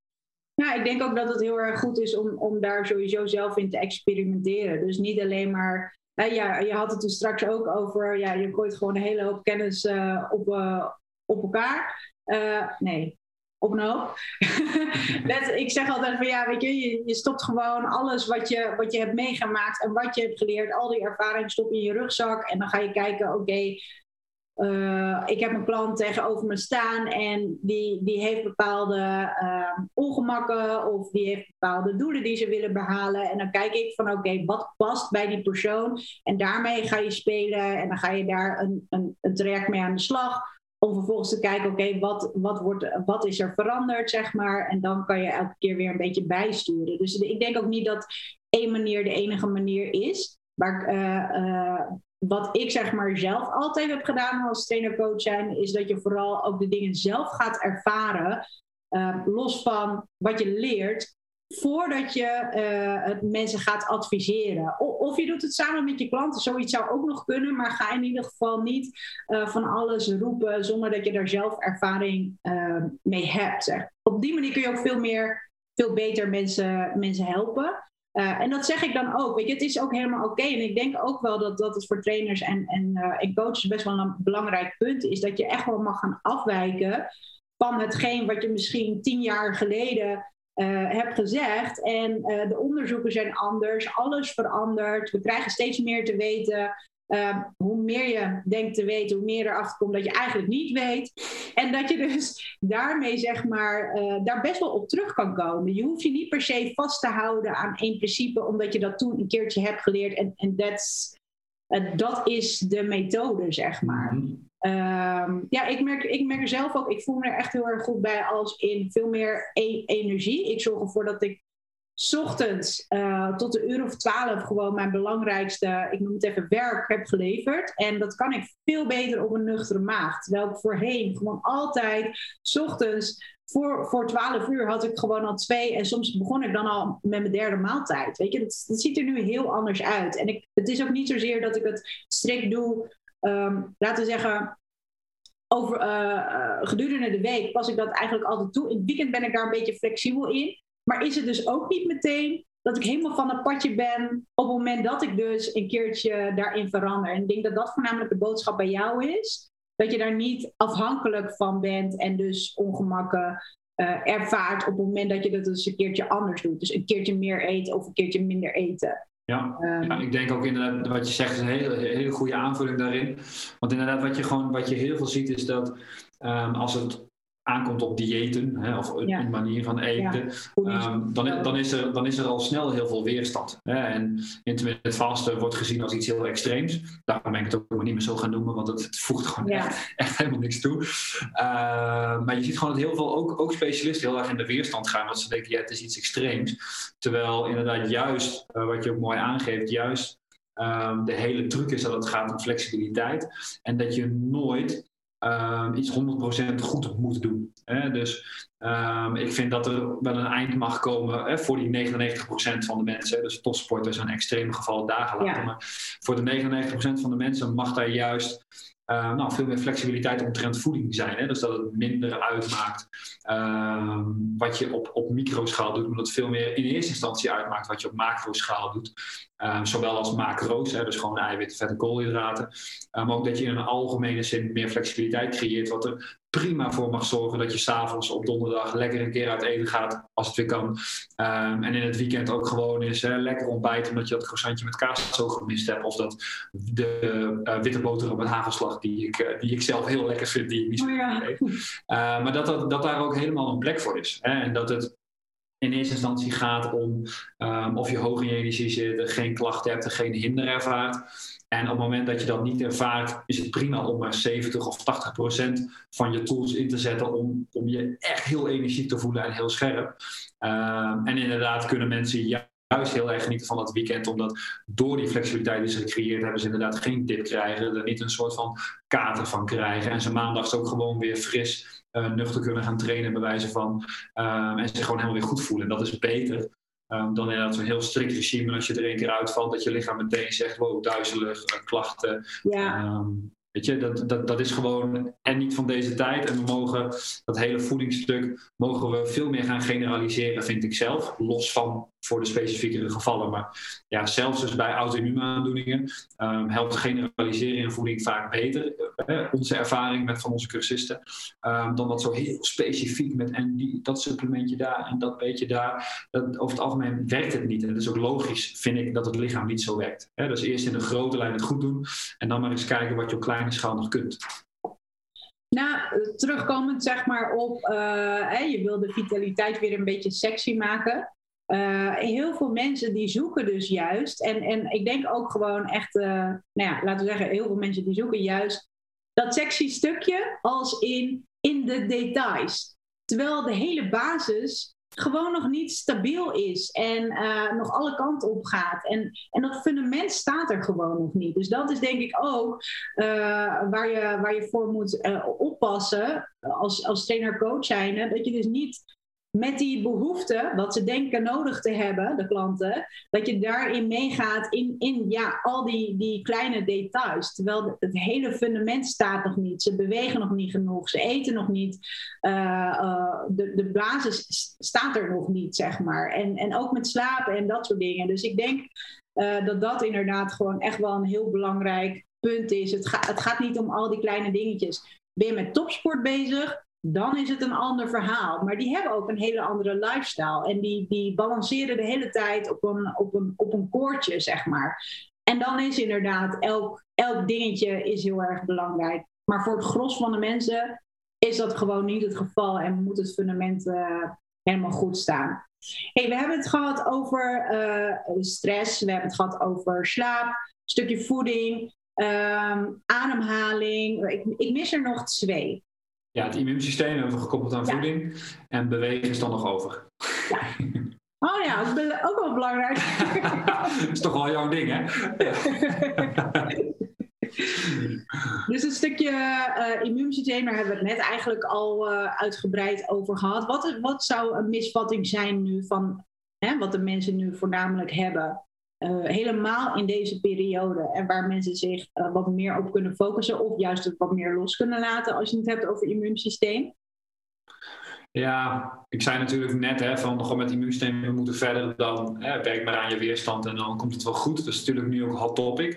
Nou, ik denk ook dat het heel erg goed is om, om daar sowieso zelf in te experimenteren. Dus niet alleen maar ja, je had het er straks ook over, ja, je gooit gewoon een hele hoop kennis uh, op, op elkaar. Nee, op een hoop. ik zeg altijd van ja, weet je, je, je, stopt gewoon alles wat je, wat je hebt meegemaakt en wat je hebt geleerd, al die ervaring stop in je rugzak en dan ga je kijken, oké, uh, ik heb een klant tegenover me staan en die, die heeft bepaalde uh, ongemakken of die heeft bepaalde doelen die ze willen behalen. En dan kijk ik van oké, wat past bij die persoon? En daarmee ga je spelen en dan ga je daar een, een, traject mee aan de slag. Om vervolgens te kijken, oké, wat, wat, wordt, wat is er veranderd, zeg maar. En dan kan je elke keer weer een beetje bijsturen. Dus ik denk ook niet dat één manier de enige manier is. Maar uh, wat ik zeg maar zelf altijd heb gedaan als trainer-coach zijn, is dat je vooral ook de dingen zelf gaat ervaren, uh, los van wat je leert, voordat je uh, het mensen gaat adviseren. Of je doet het samen met je klanten, zoiets zou ook nog kunnen, maar ga in ieder geval niet uh, van alles roepen zonder dat je daar zelf ervaring mee hebt. Op die manier kun je ook veel meer, veel beter mensen, mensen helpen. Uh, en dat zeg ik dan ook. Weet je, het is ook helemaal oké. En ik denk ook wel dat, dat het voor trainers en, uh, en coaches best wel een belangrijk punt is. Dat je echt wel mag gaan afwijken van hetgeen wat je misschien tien jaar geleden uh, hebt gezegd. En de onderzoeken zijn anders, alles verandert. We krijgen steeds meer te weten. Uh, hoe meer je denkt te weten, hoe meer erachter komt dat je eigenlijk niet weet. En dat je dus daarmee, zeg maar, uh, daar best wel op terug kan komen. Je hoeft je niet per se vast te houden aan één principe, omdat je dat toen een keertje hebt geleerd. En, en uh, dat is de methode, zeg maar. Mm ja, ik merk, ik merk er zelf ook, ik voel me er echt heel erg goed bij als in veel meer e energie. Ik zorg ervoor dat ik ochtends uh, tot de uur of twaalf gewoon mijn belangrijkste, ik noem het even werk, heb geleverd. En dat kan ik veel beter op een nuchtere maag. Terwijl ik voorheen gewoon altijd, ochtends voor, voor 12 uur had ik gewoon al twee. En soms begon ik dan al met mijn derde maaltijd. Weet je, dat, ziet er nu heel anders uit. En ik, het is ook niet zozeer dat ik het strikt doe, um, laten we zeggen, over, uh, gedurende de week pas ik dat eigenlijk altijd toe. In het weekend ben ik daar een beetje flexibel in. Maar is het dus ook niet meteen dat ik helemaal van het padje ben op het moment dat ik dus een keertje daarin verander. En ik denk dat dat voornamelijk de boodschap bij jou is. Dat je daar niet afhankelijk van bent en dus ongemakken uh, ervaart op het moment dat je dat dus een keertje anders doet. Dus een keertje meer eten of een keertje minder eten. Ja, um, ja, ik denk ook inderdaad wat je zegt is een hele, hele goede aanvulling daarin. Want inderdaad wat je gewoon wat je heel veel ziet is dat um, als het aankomt op diëten hè, of een manier van eten, ehm, dan, dan, is er, dan is er al snel heel veel weerstand. Hè. En intermittent vasten wordt gezien als iets heel extreems. Daarom ben ik het ook niet meer zo gaan noemen, want het, voegt gewoon echt, echt, helemaal niks toe. Ehm, maar je ziet gewoon dat heel veel, ook, ook specialisten, heel erg in de weerstand gaan, want ze denken, ja, het is iets extreems. Terwijl inderdaad juist, uh, wat je ook mooi aangeeft, juist ehm, de hele truc is dat het gaat om flexibiliteit. En dat je nooit um, iets 100% goed moet doen. Hè? Dus um, ik vind dat er wel een eind mag komen hè, voor die 99% van de mensen. Dus topsporters zijn extreme gevallen dagen later. Maar voor de 99% van de mensen mag daar juist uh, nou, veel meer flexibiliteit omtrent voeding zijn. Hè? Dus dat het minder uitmaakt uh, wat je op, op microschaal doet, maar dat het veel meer in eerste instantie uitmaakt wat je op macroschaal doet. Uh, zowel als macro's, hè, dus gewoon eiwitten, vetten, koolhydraten. Uh, maar ook dat je in een algemene zin meer flexibiliteit creëert, wat er prima voor mag zorgen dat je s'avonds op donderdag lekker een keer uit eten gaat, als het weer kan. Um, en in het weekend ook gewoon eens hè, lekker ontbijten, omdat je dat croissantje met kaas zo gemist hebt. Of dat de uh, witte boterham met hagelslag, die ik, uh, die ik zelf heel lekker vind, die ik niet zo oh, ja. eet. maar dat, dat, dat daar ook helemaal een plek voor is. Hè? En dat het in eerste instantie gaat om um, of je hoog in je energie zit, geen klachten hebt en geen hinder ervaart. En op het moment dat je dat niet ervaart, is het prima om maar 70 of 80 procent van je tools in te zetten om, om je echt heel energiek te voelen en heel scherp. Um, en inderdaad kunnen mensen juist heel erg genieten van dat weekend, omdat door die flexibiliteit die ze gecreëerd hebben, ze inderdaad geen dip krijgen, er niet een soort van kater van krijgen en ze maandags ook gewoon weer fris uh, nuchter kunnen gaan trainen, bij wijze van. Um, en zich gewoon helemaal weer goed voelen. En dat is beter um, dan inderdaad zo'n heel strikt regime. Als je er één keer uitvalt, dat je lichaam meteen zegt: wow, duizelig, uh, klachten. Ja. Um, Weet je, dat, dat, dat is gewoon en niet van deze tijd. En we mogen dat hele voedingsstuk mogen we veel meer gaan generaliseren, vind ik zelf. Los van voor de specifiekere gevallen. Maar ja, zelfs dus bij auto-immuunaandoeningen um, helpt generaliseren in voeding vaak beter. onze ervaring met van onze cursisten. Um, dan dat zo heel specifiek met en die, dat supplementje daar en dat beetje daar. Dat, over het algemeen werkt het niet. En het is ook logisch, vind ik, dat het lichaam niet zo werkt. He, dus eerst in de grote lijn het goed doen. En dan maar eens kijken wat je op kleine schaal nog kunt. Nou, terugkomend zeg maar op, uh, je wil de vitaliteit weer een beetje sexy maken. Uh, heel veel mensen die zoeken dus juist, en, en ik denk ook gewoon echt, uh, nou ja, laten we zeggen, heel veel mensen die zoeken juist dat sexy stukje als in, in de details. Terwijl de hele basis gewoon nog niet stabiel is en uh, nog alle kanten op gaat. En, en dat fundament staat er gewoon nog niet. Dus dat is denk ik ook waar, je, waar je voor moet oppassen als, als trainer-coach zijnde. Dat je dus niet met die behoefte, wat ze denken nodig te hebben, de klanten, dat je daarin meegaat in, in ja, al die, die kleine details. Terwijl het hele fundament staat nog niet. Ze bewegen nog niet genoeg, ze eten nog niet. Uh, uh, de, de basis staat er nog niet, zeg maar. En, en ook met slapen en dat soort dingen. Dus ik denk uh, dat dat inderdaad gewoon echt wel een heel belangrijk punt is. Het, ga, het gaat niet om al die kleine dingetjes. Ben je met topsport bezig? Dan is het een ander verhaal. Maar die hebben ook een hele andere lifestyle. En die, die balanceren de hele tijd op een, op, een, op een koordje, zeg maar. En dan is inderdaad elk, elk dingetje is heel erg belangrijk. Maar voor het gros van de mensen is dat gewoon niet het geval en moet het fundament uh, helemaal goed staan. Hey, we hebben het gehad over uh, stress, we hebben het gehad over slaap, een stukje voeding, um, ademhaling. Ik, ik mis er nog twee. Ja, het immuunsysteem hebben we gekoppeld aan voeding. En bewegen is dan nog over. Ja. Oh ja, dat is ook wel belangrijk. dat is toch wel jouw ding, hè? dus een stukje uh, immuunsysteem, daar hebben we het net eigenlijk al uh, uitgebreid over gehad. Wat, wat zou een misvatting zijn nu van hè, wat de mensen nu voornamelijk hebben? Uh, helemaal in deze periode en waar mensen zich uh, wat meer op kunnen focussen of juist wat meer los kunnen laten als je het hebt over immuunsysteem? Ja, ik zei natuurlijk net hè, van gewoon met immuunsysteem we moeten verder dan hè, werk maar aan je weerstand en dan komt het wel goed. Dat is natuurlijk nu ook een hot topic.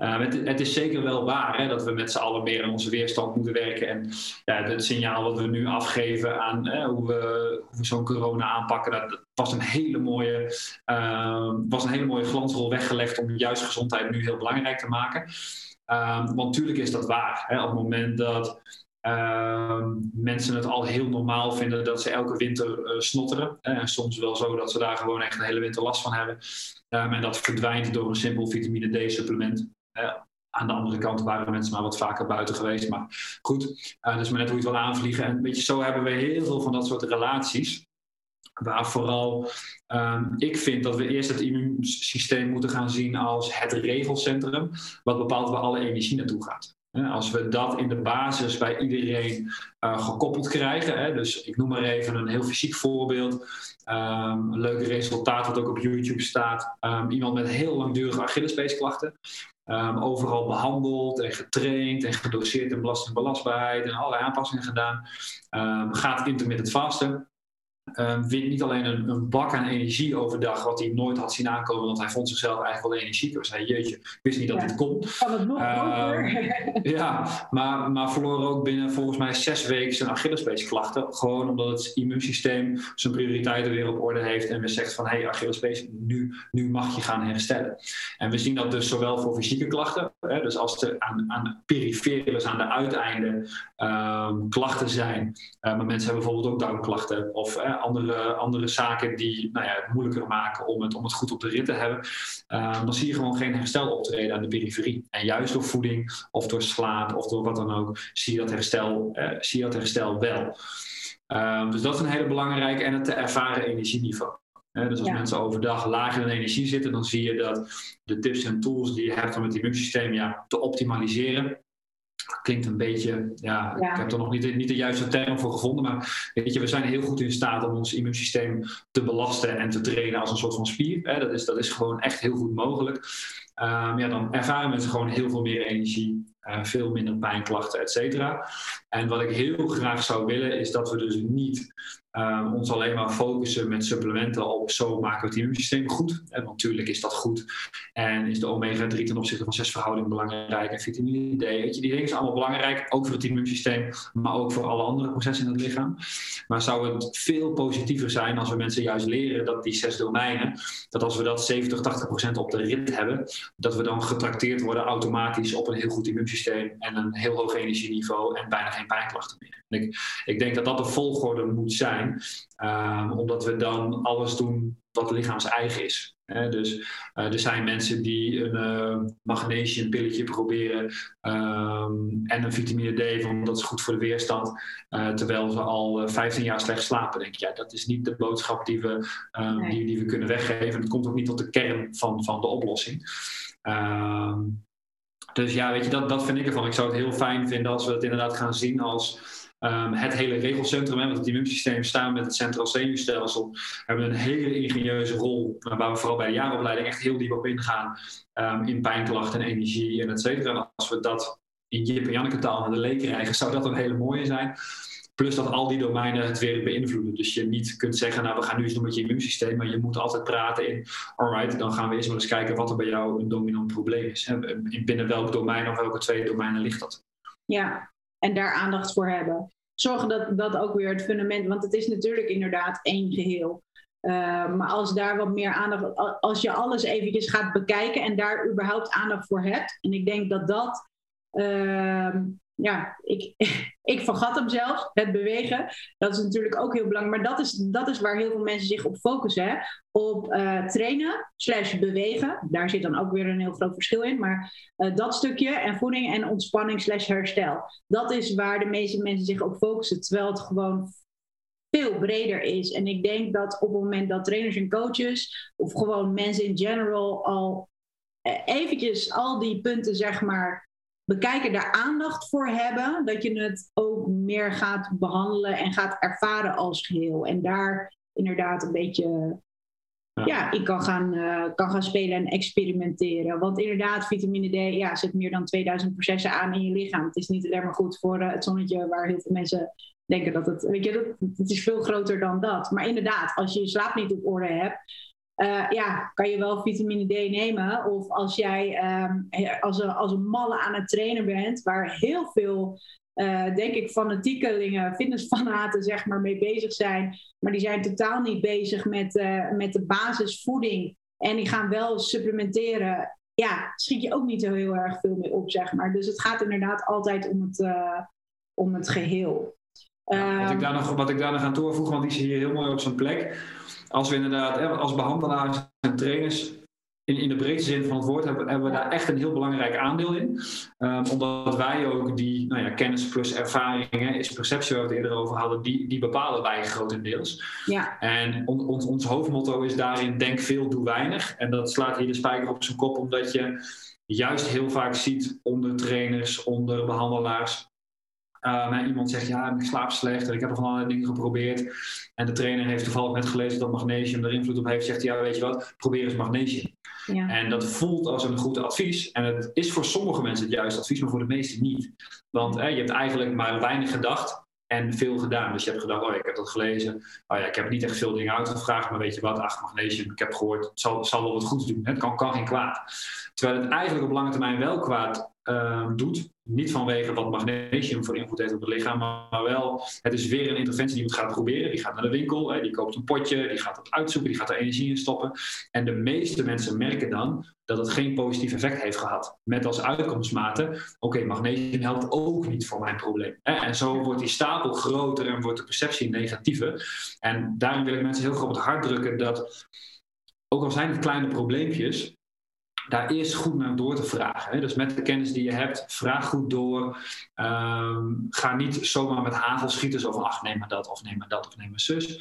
Uh, het, is zeker wel waar hè, dat we met z'n allen meer aan onze weerstand moeten werken. En ja, het signaal dat we nu afgeven aan hè, hoe we, we zo'n corona aanpakken, dat was een hele mooie, uh, was een hele mooie glansrol weggelegd om juist gezondheid nu heel belangrijk te maken. Uh, want natuurlijk is dat waar. Hè, op het moment dat Ehm, mensen het al heel normaal vinden dat ze elke winter uh, snotteren. En soms wel zo dat ze daar gewoon echt een hele winter last van hebben. En dat verdwijnt door een simpel vitamine D-supplement. Aan de andere kant waren mensen maar wat vaker buiten geweest. Maar goed, uh, dus maar net hoe je het wil aanvliegen. En weet je, zo hebben we heel veel van dat soort relaties. Waar vooral um, ik vind dat we eerst het immuunsysteem moeten gaan zien als het regelcentrum. Wat bepaalt waar alle energie naartoe gaat. Als we dat in de basis bij iedereen uh, gekoppeld krijgen, hè, dus ik noem maar even een heel fysiek voorbeeld, um, een leuk resultaat wat ook op YouTube staat, um, iemand met heel langdurige Achillespeesklachten, um, overal behandeld en getraind en gedoseerd in belastingbelastbaarheid en allerlei aanpassingen gedaan, gaat intermittent vasten, Um, wint niet alleen een, een, bak aan energie overdag, wat hij nooit had zien aankomen, want hij vond zichzelf eigenlijk wel energiek. Hij zei, jeetje, ik wist niet dat dit kon. Kan het nog um, Ja, maar, maar verloor ook binnen volgens mij zes weken zijn Achillespeesklachten. Gewoon omdat het immuunsysteem zijn prioriteiten weer op orde heeft en weer zegt van, hé hey, Achillespees, nu, nu mag je gaan herstellen. En we zien dat dus zowel voor fysieke klachten, hè, dus als er aan, aan perifere, dus aan de uiteinden, um, klachten zijn. Uh, maar mensen hebben bijvoorbeeld ook darmklachten of andere, andere zaken die nou ja, het moeilijker maken om het, om het goed op de rit te hebben, uh, dan zie je gewoon geen herstel optreden aan de periferie. En juist door voeding of door slaap of door wat dan ook, zie je dat herstel, uh, zie je dat herstel wel. Uh, dus dat is een hele belangrijke en het te ervaren energieniveau. dus als mensen overdag lager in energie zitten, dan zie je dat de tips en tools die je hebt om het immuunsysteem ja, te optimaliseren, klinkt een beetje, ja, ik heb er nog niet, niet de juiste term voor gevonden, maar weet je, we zijn heel goed in staat om ons immuunsysteem te belasten en te trainen als een soort van spier. Hè? Dat, is, dat is gewoon echt heel goed mogelijk. Um, ja, dan ervaren mensen gewoon heel veel meer energie, uh, veel minder pijnklachten, et cetera. En wat ik heel graag zou willen, is dat we dus niet um, ons alleen maar focussen met supplementen op zo maken we het immuunsysteem goed. En natuurlijk is dat goed. En is de omega-3 ten opzichte van 6 verhouding belangrijk. En vitamine D. Weet je, die dingen zijn allemaal belangrijk. Ook voor het immuunsysteem, maar ook voor alle andere processen in het lichaam. Maar zou het veel positiever zijn als we mensen juist leren dat die zes domeinen, dat als we dat 70, 80 procent op de rit hebben, dat we dan getrakteerd worden automatisch op een heel goed immuunsysteem en een heel hoog energieniveau en bijna geen pijnklachten meer. Ik, ik, denk dat dat de volgorde moet zijn, um, omdat we dan alles doen wat lichaams eigen is. dus uh, er zijn mensen die een uh, magnesiumpilletje proberen um, en een vitamine D, want dat is goed voor de weerstand, uh, terwijl ze al 15 jaar slecht slapen. Denk je, ja, dat is niet de boodschap die we, um, nee. die, die, we kunnen weggeven. Het komt ook niet tot de kern van, van de oplossing. dus ja, weet je, dat, dat vind ik ervan. Ik zou het heel fijn vinden als we het inderdaad gaan zien als Um, het hele regelcentrum, hè, want het immuunsysteem staan met het centraal zenuwstelsel, hebben een hele ingenieuze rol, waar we vooral bij de jaaropleiding echt heel diep op ingaan, um, in pijnklachten en energie en et cetera. Als we dat in Jip en Janneke taal naar de leek krijgen, zou dat een hele mooie zijn. Plus dat al die domeinen het weer beïnvloeden. Dus je niet kunt zeggen, nou we gaan nu eens doen met je immuunsysteem, maar je moet altijd praten in, alright, dan gaan we eerst maar eens kijken wat er bij jou een dominant probleem is. Hè. Binnen welk domein of welke twee domeinen ligt dat? Ja, en daar aandacht voor hebben. Zorgen dat dat ook weer het fundament, want het is natuurlijk inderdaad één geheel. Uh, maar als daar wat meer aandacht, als je alles eventjes gaat bekijken en daar überhaupt aandacht voor hebt, en ik denk dat dat uh, ja, ik, ik vergat hem zelfs, het bewegen. Dat is natuurlijk ook heel belangrijk. Maar dat is, dat is waar heel veel mensen zich op focussen. Hè? Op uh, trainen slash bewegen. Daar zit dan ook weer een heel groot verschil in. Maar uh, dat stukje en voeding en ontspanning slash herstel. Dat is waar de meeste mensen zich op focussen. Terwijl het gewoon veel breder is. En ik denk dat op het moment dat trainers en coaches... of gewoon mensen in general al uh, eventjes al die punten zeg maar bekijken, daar aandacht voor hebben, dat je het ook meer gaat behandelen en gaat ervaren als geheel. En daar inderdaad een beetje ja, ja ik kan gaan, uh, kan gaan spelen en experimenteren. Want inderdaad, vitamine D ja, zet meer dan 2000 processen aan in je lichaam. Het is niet alleen maar goed voor uh, het zonnetje, waar heel veel mensen denken dat het. Weet je, dat, het is veel groter dan dat. Maar inderdaad, als je je slaap niet op orde hebt, uh, ja, kan je wel vitamine D nemen. Of als jij um, als, een, als een malle aan het trainen bent, waar heel veel, uh, denk ik, fanatiekelingen, fitnessfanaten, zeg maar, mee bezig zijn. Maar die zijn totaal niet bezig met, uh, met de basisvoeding. En die gaan wel supplementeren. Ja, schiet je ook niet zo heel erg veel mee op, zeg maar. Dus het gaat inderdaad altijd om het, om het geheel. wat, ik ehm, daar nog, wat ik daar nog aan toevoeg, want die zie je heel mooi op zijn plek. Als we inderdaad als behandelaars en trainers in, in de breedste zin van het woord hebben, hebben we daar echt een heel belangrijk aandeel in. Um, omdat wij ook die nou ja, kennis plus ervaringen, is perceptie waar we het eerder over hadden, die, die bepalen wij grotendeels. Ja. En on, on, ons hoofdmotto is daarin denk veel, doe weinig. En dat slaat hier de spijker op zijn kop, omdat je juist heel vaak ziet onder trainers, onder behandelaars, uh, iemand zegt, ja, ik slaap slecht en ik heb al van allerlei dingen geprobeerd. En de trainer heeft toevallig net gelezen dat magnesium er invloed op heeft. Zegt hij, ja, weet je wat, probeer eens magnesium. Ja. En dat voelt als een goed advies. En het is voor sommige mensen het juiste advies, maar voor de meesten niet. Want je hebt eigenlijk maar weinig gedacht en veel gedaan. Dus je hebt gedacht, oh ik heb dat gelezen. Oh ja, ik heb niet echt veel dingen uitgevraagd, maar weet je wat, ach, magnesium, ik heb gehoord, het zal, zal wel wat goeds doen. Het kan, kan geen kwaad. Terwijl het eigenlijk op lange termijn wel kwaad uh, doet. Niet vanwege wat magnesium voor invloed heeft op het lichaam, maar wel, het is weer een interventie die we gaan proberen. Die gaat naar de winkel, die koopt een potje, die gaat het uitzoeken, die gaat er energie in stoppen. En de meeste mensen merken dan dat het geen positief effect heeft gehad. Met als uitkomstmate, oké, magnesium helpt ook niet voor mijn probleem. En zo wordt die stapel groter en wordt de perceptie negatiever. En daarin wil ik mensen heel graag op het hart drukken dat, ook al zijn het kleine probleempjes, daar eerst goed naar door te vragen. Hè? Dus met de kennis die je hebt, vraag goed door. Ehm, ga niet zomaar met hagel schieten, zo van ach, neem maar dat, of neem dat, of neem zus.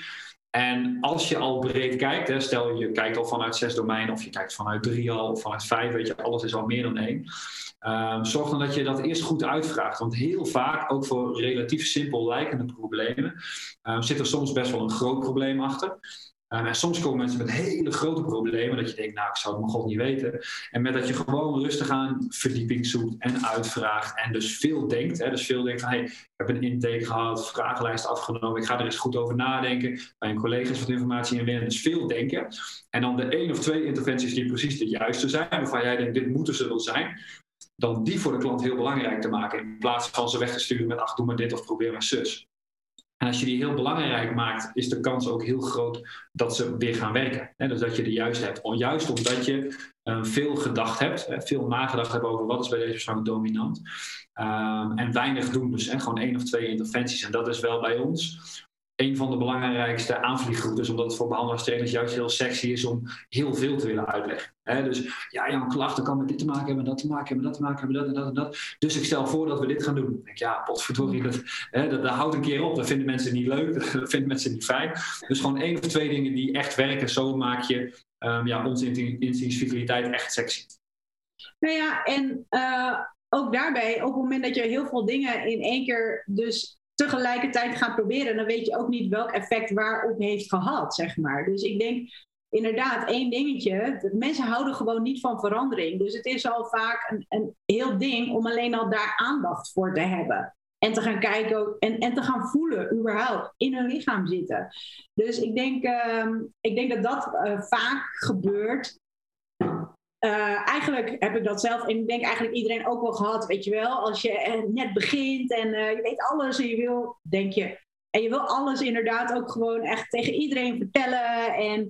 En als je al breed kijkt, hè, stel je kijkt al vanuit zes domeinen, of je kijkt vanuit drie al, of vanuit vijf, weet je, alles is al meer dan één. Um, zorg dan dat je dat eerst goed uitvraagt. Want heel vaak, ook voor relatief simpel lijkende problemen, um, zit er soms best wel een groot probleem achter. Um, en soms komen mensen met hele grote problemen, dat je denkt, nou, ik zou het mijn god niet weten. En met dat je gewoon rustig aan verdieping zoekt en uitvraagt en dus veel denkt. Hè, dus veel denkt van, hey, ik heb een intake gehad, vragenlijst afgenomen, ik ga er eens goed over nadenken, bij een collega's wat informatie in winnen. Dus veel denken. En dan de één of twee interventies die precies de juiste zijn, waarvan jij denkt, dit moeten ze wel zijn, dan die voor de klant heel belangrijk te maken. In plaats van ze weg te sturen met, ach, doe maar dit of probeer maar zus. En als je die heel belangrijk maakt, is de kans ook heel groot dat ze weer gaan werken. Dus dat je de juist hebt. Juist omdat je uh, veel gedacht hebt, veel nagedacht hebt over wat is bij deze persoon dominant. Um, en weinig doen, dus hè? gewoon één of twee interventies. En dat is wel bij ons een van de belangrijkste aanvliegroutes, omdat het voor behandelaarstrainers juist heel sexy is om heel veel te willen uitleggen. dus ja, jouw klachten kan met dit te maken hebben, dat te maken hebben, dat te maken hebben, dat en dat en dat. Dus ik stel voor dat we dit gaan doen. Ik denk, ja, potverdorie, dat, dat, dat houdt een keer op. Dat vinden mensen niet leuk, dat vinden mensen niet fijn. Dus gewoon één of twee dingen die echt werken, zo maak je um, ja, onze instinctiviteit echt sexy. Nou ja, en uh, ook daarbij, op het moment dat je heel veel dingen in één keer dus tegelijkertijd gaan proberen, dan weet je ook niet welk effect waarop heeft gehad, zeg maar. Dus ik denk inderdaad, één dingetje. Mensen houden gewoon niet van verandering. Dus het is al vaak een, een heel ding om alleen al daar aandacht voor te hebben. En te gaan kijken en, en te gaan voelen, überhaupt, in hun lichaam zitten. Dus ik denk, uh, ik denk dat dat uh, vaak gebeurt. Uh, eigenlijk heb ik dat zelf, en ik denk eigenlijk iedereen ook wel gehad, weet je wel. Als je uh, net begint en uh, je weet alles en je wil, denk je, en je wil alles inderdaad ook gewoon echt tegen iedereen vertellen. En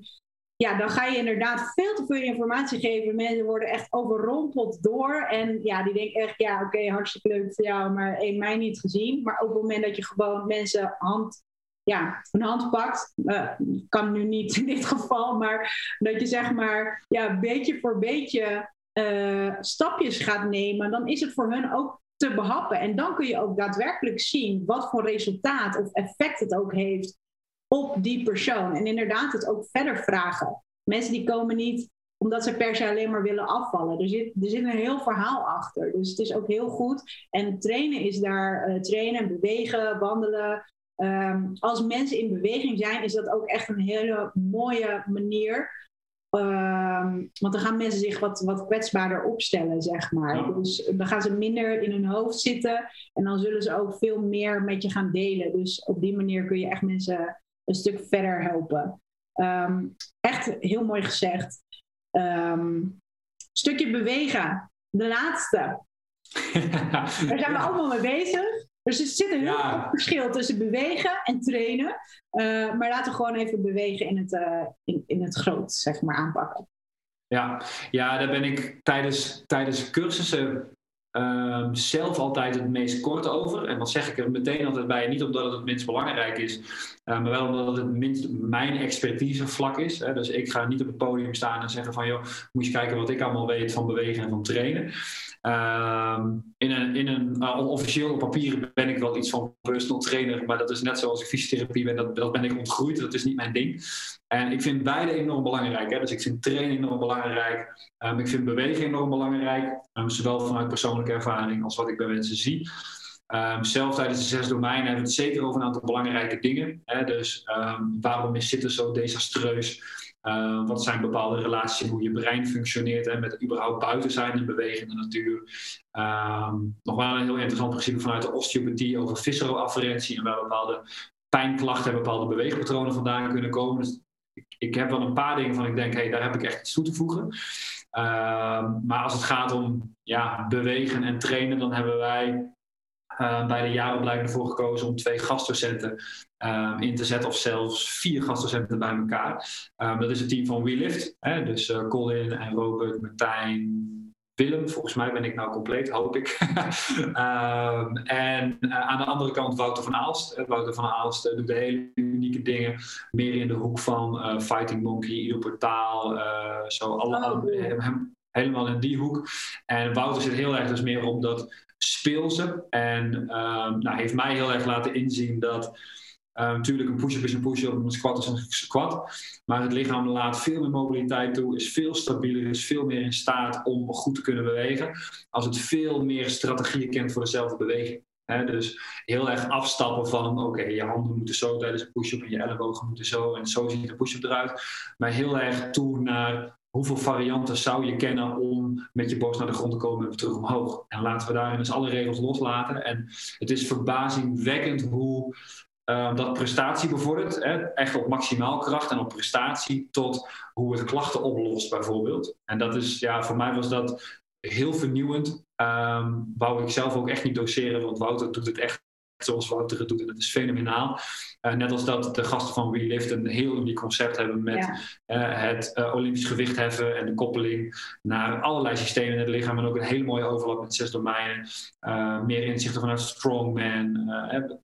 ja, dan ga je inderdaad veel te veel informatie geven. Mensen worden echt overrompeld door. En ja, die denken echt, ja, oké, hartstikke leuk voor jou, maar één mij niet gezien. Maar op het moment dat je gewoon mensen hand ja, een hand pakt. Uh, kan nu niet in dit geval, maar dat je zeg maar ja, beetje voor beetje uh, stapjes gaat nemen, dan is het voor hun ook te behappen. En dan kun je ook daadwerkelijk zien wat voor resultaat of effect het ook heeft op die persoon. En inderdaad het ook verder vragen. Mensen die komen niet omdat ze per se alleen maar willen afvallen. Er zit, er zit een heel verhaal achter. Dus het is ook heel goed. En trainen is daar uh, trainen, bewegen, wandelen, Um, als mensen in beweging zijn, is dat ook echt een hele mooie manier. Um, want dan gaan mensen zich wat, wat kwetsbaarder opstellen, zeg maar. Dus dan gaan ze minder in hun hoofd zitten en dan zullen ze ook veel meer met je gaan delen. Dus op die manier kun je echt mensen een stuk verder helpen. Um, echt heel mooi gezegd. stukje bewegen, de laatste. Daar zijn we allemaal mee bezig. Dus er zit een heel groot verschil tussen bewegen en trainen. Uh, maar laten we gewoon even bewegen in het, uh, in, in het groot, zeg maar, aanpakken. Ja, ja daar ben ik tijdens, tijdens cursussen um, zelf altijd het meest kort over. En dan zeg ik er meteen altijd bij, niet omdat het het minst belangrijk is, uh, maar wel omdat het het minst mijn expertisevlak is. Hè. Dus ik ga niet op het podium staan en zeggen van, joh, moet je kijken wat ik allemaal weet van bewegen en van trainen. Um, in een, in een uh, officieel op papier ben ik wel iets van personal trainer, maar dat is net zoals ik fysiotherapie ben, dat, dat ben ik ontgroeid, dat is niet mijn ding. En ik vind beide enorm belangrijk. Hè? Dus ik vind trainen enorm belangrijk. Um, ik vind bewegen enorm belangrijk. Um, zowel vanuit persoonlijke ervaring als wat ik bij mensen zie. Um, zelf tijdens de zes domeinen hebben we het zeker over een aantal belangrijke dingen. Hè? Dus waarom is zitten zo desastreus? Uh, wat zijn bepaalde relaties, hoe je brein functioneert en met überhaupt buiten zijn en bewegen in de natuur. nog wel een heel interessant principe vanuit de osteopathie over visceroafferentie en waar bepaalde pijnklachten en bepaalde beweegpatronen vandaan kunnen komen. Dus ik, heb wel een paar dingen van ik denk, hé, hey, daar heb ik echt iets toe te voegen. Ehm, maar als het gaat om ja, bewegen en trainen, dan hebben wij uh, bij de jaaropleiding ervoor gekozen om twee gastdocenten uh, in te zetten, of zelfs vier gastdocenten bij elkaar. dat is het team van WeLift, hè, dus uh, Colin en Robert, Martijn, Willem. Volgens mij ben ik nou compleet, hoop ik. Ehm, en uh, aan de andere kant Wouter van Aalst. Eh, Wouter van Aalst uh, doet de hele unieke dingen. Meer in de hoek van Fighting Monkey, Ido Portaal. zo alle, oh, helemaal in die hoek. En Wouter zit heel erg dus meer op dat speelse. En um, nou, heeft mij heel erg laten inzien dat natuurlijk, een push-up is een push-up, een squat is een squat. Maar het lichaam laat veel meer mobiliteit toe, is veel stabieler, is veel meer in staat om goed te kunnen bewegen. Als het veel meer strategieën kent voor dezelfde beweging. dus heel erg afstappen van, oké, je handen moeten zo tijdens een push-up en je ellebogen moeten zo en zo ziet een push-up eruit. Maar heel erg toe naar hoeveel varianten zou je kennen om met je borst naar de grond te komen en terug omhoog. En laten we daarin dus alle regels loslaten. En het is verbazingwekkend hoe uh, dat prestatie bevordert. Hè, echt op maximaal kracht en op prestatie tot hoe het klachten oplost bijvoorbeeld. En dat is, ja, voor mij was dat heel vernieuwend. Um, wou ik zelf ook echt niet doseren, want Wouter doet het echt zoals Wouter het doet. En dat is fenomenaal. Uh, net als dat de gasten van WeLift een heel uniek concept hebben met uh, het uh, Olympisch gewicht heffen en de koppeling naar allerlei systemen in het lichaam. En ook een hele mooie overlap met zes domeinen. meer inzichten vanuit strongman,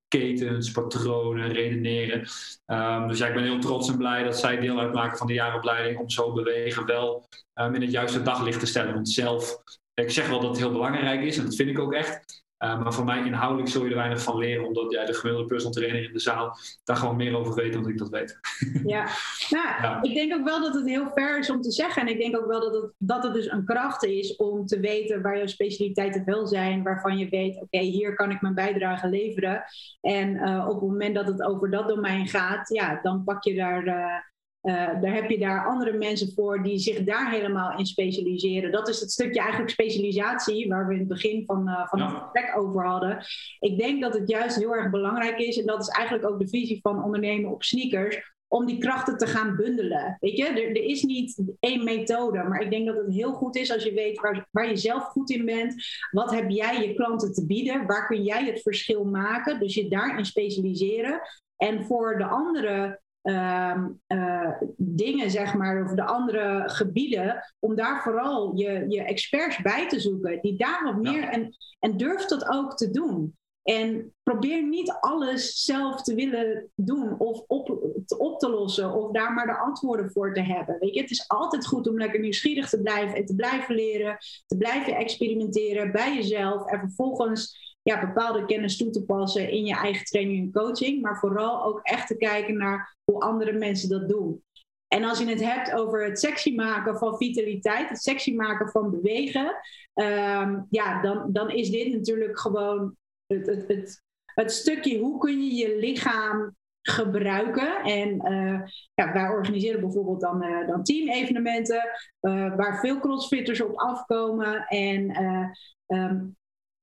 ketens, patronen, redeneren. Um, dus ja, ik ben heel trots en blij dat zij deel uitmaken van de jaaropleiding om zo bewegen wel um, in het juiste daglicht te stellen. Want zelf ik zeg wel dat het heel belangrijk is en dat vind ik ook echt. Uh, maar voor mij inhoudelijk zul je er weinig van leren, omdat jij de gemiddelde personal trainer in de zaal daar gewoon meer over weet dan ik dat weet. Ja. Nou, ja, ik denk ook wel dat het heel ver is om te zeggen. En ik denk ook wel dat het, dat het dus een kracht is om te weten waar jouw specialiteiten wel zijn, waarvan je weet, oké, hier kan ik mijn bijdrage leveren. En uh, op het moment dat het over dat domein gaat, ja, dan pak je daar. Uh, uh, daar heb je daar andere mensen voor die zich daar helemaal in specialiseren. Dat is het stukje eigenlijk specialisatie waar we in het begin van, uh, van het gesprek over hadden. Ik denk dat het juist heel erg belangrijk is, en dat is eigenlijk ook de visie van ondernemen op sneakers, om die krachten te gaan bundelen. Weet je, er, er, is niet één methode, maar ik denk dat het heel goed is als je weet waar, waar je zelf goed in bent. Wat heb jij je klanten te bieden? Waar kun jij het verschil maken? Dus je daarin specialiseren. En voor de andere Ehm, eh, dingen, zeg maar, of de andere gebieden, om daar vooral je, je experts bij te zoeken, die daar wat meer, en, en durf dat ook te doen. En probeer niet alles zelf te willen doen of op, op te lossen of daar maar de antwoorden voor te hebben. Weet je, het is altijd goed om lekker nieuwsgierig te blijven en te blijven leren, te blijven experimenteren bij jezelf en vervolgens ja, bepaalde kennis toe te passen in je eigen training en coaching, maar vooral ook echt te kijken naar hoe andere mensen dat doen. En als je het hebt over het sexy maken van vitaliteit, het sexy maken van bewegen, ehm, ja, dan, dan is dit natuurlijk gewoon het, het, het, het, stukje hoe kun je je lichaam gebruiken. En uh, ja, wij organiseren bijvoorbeeld dan, uh, dan teamevenementen, uh, waar veel crossfitters op afkomen. En um,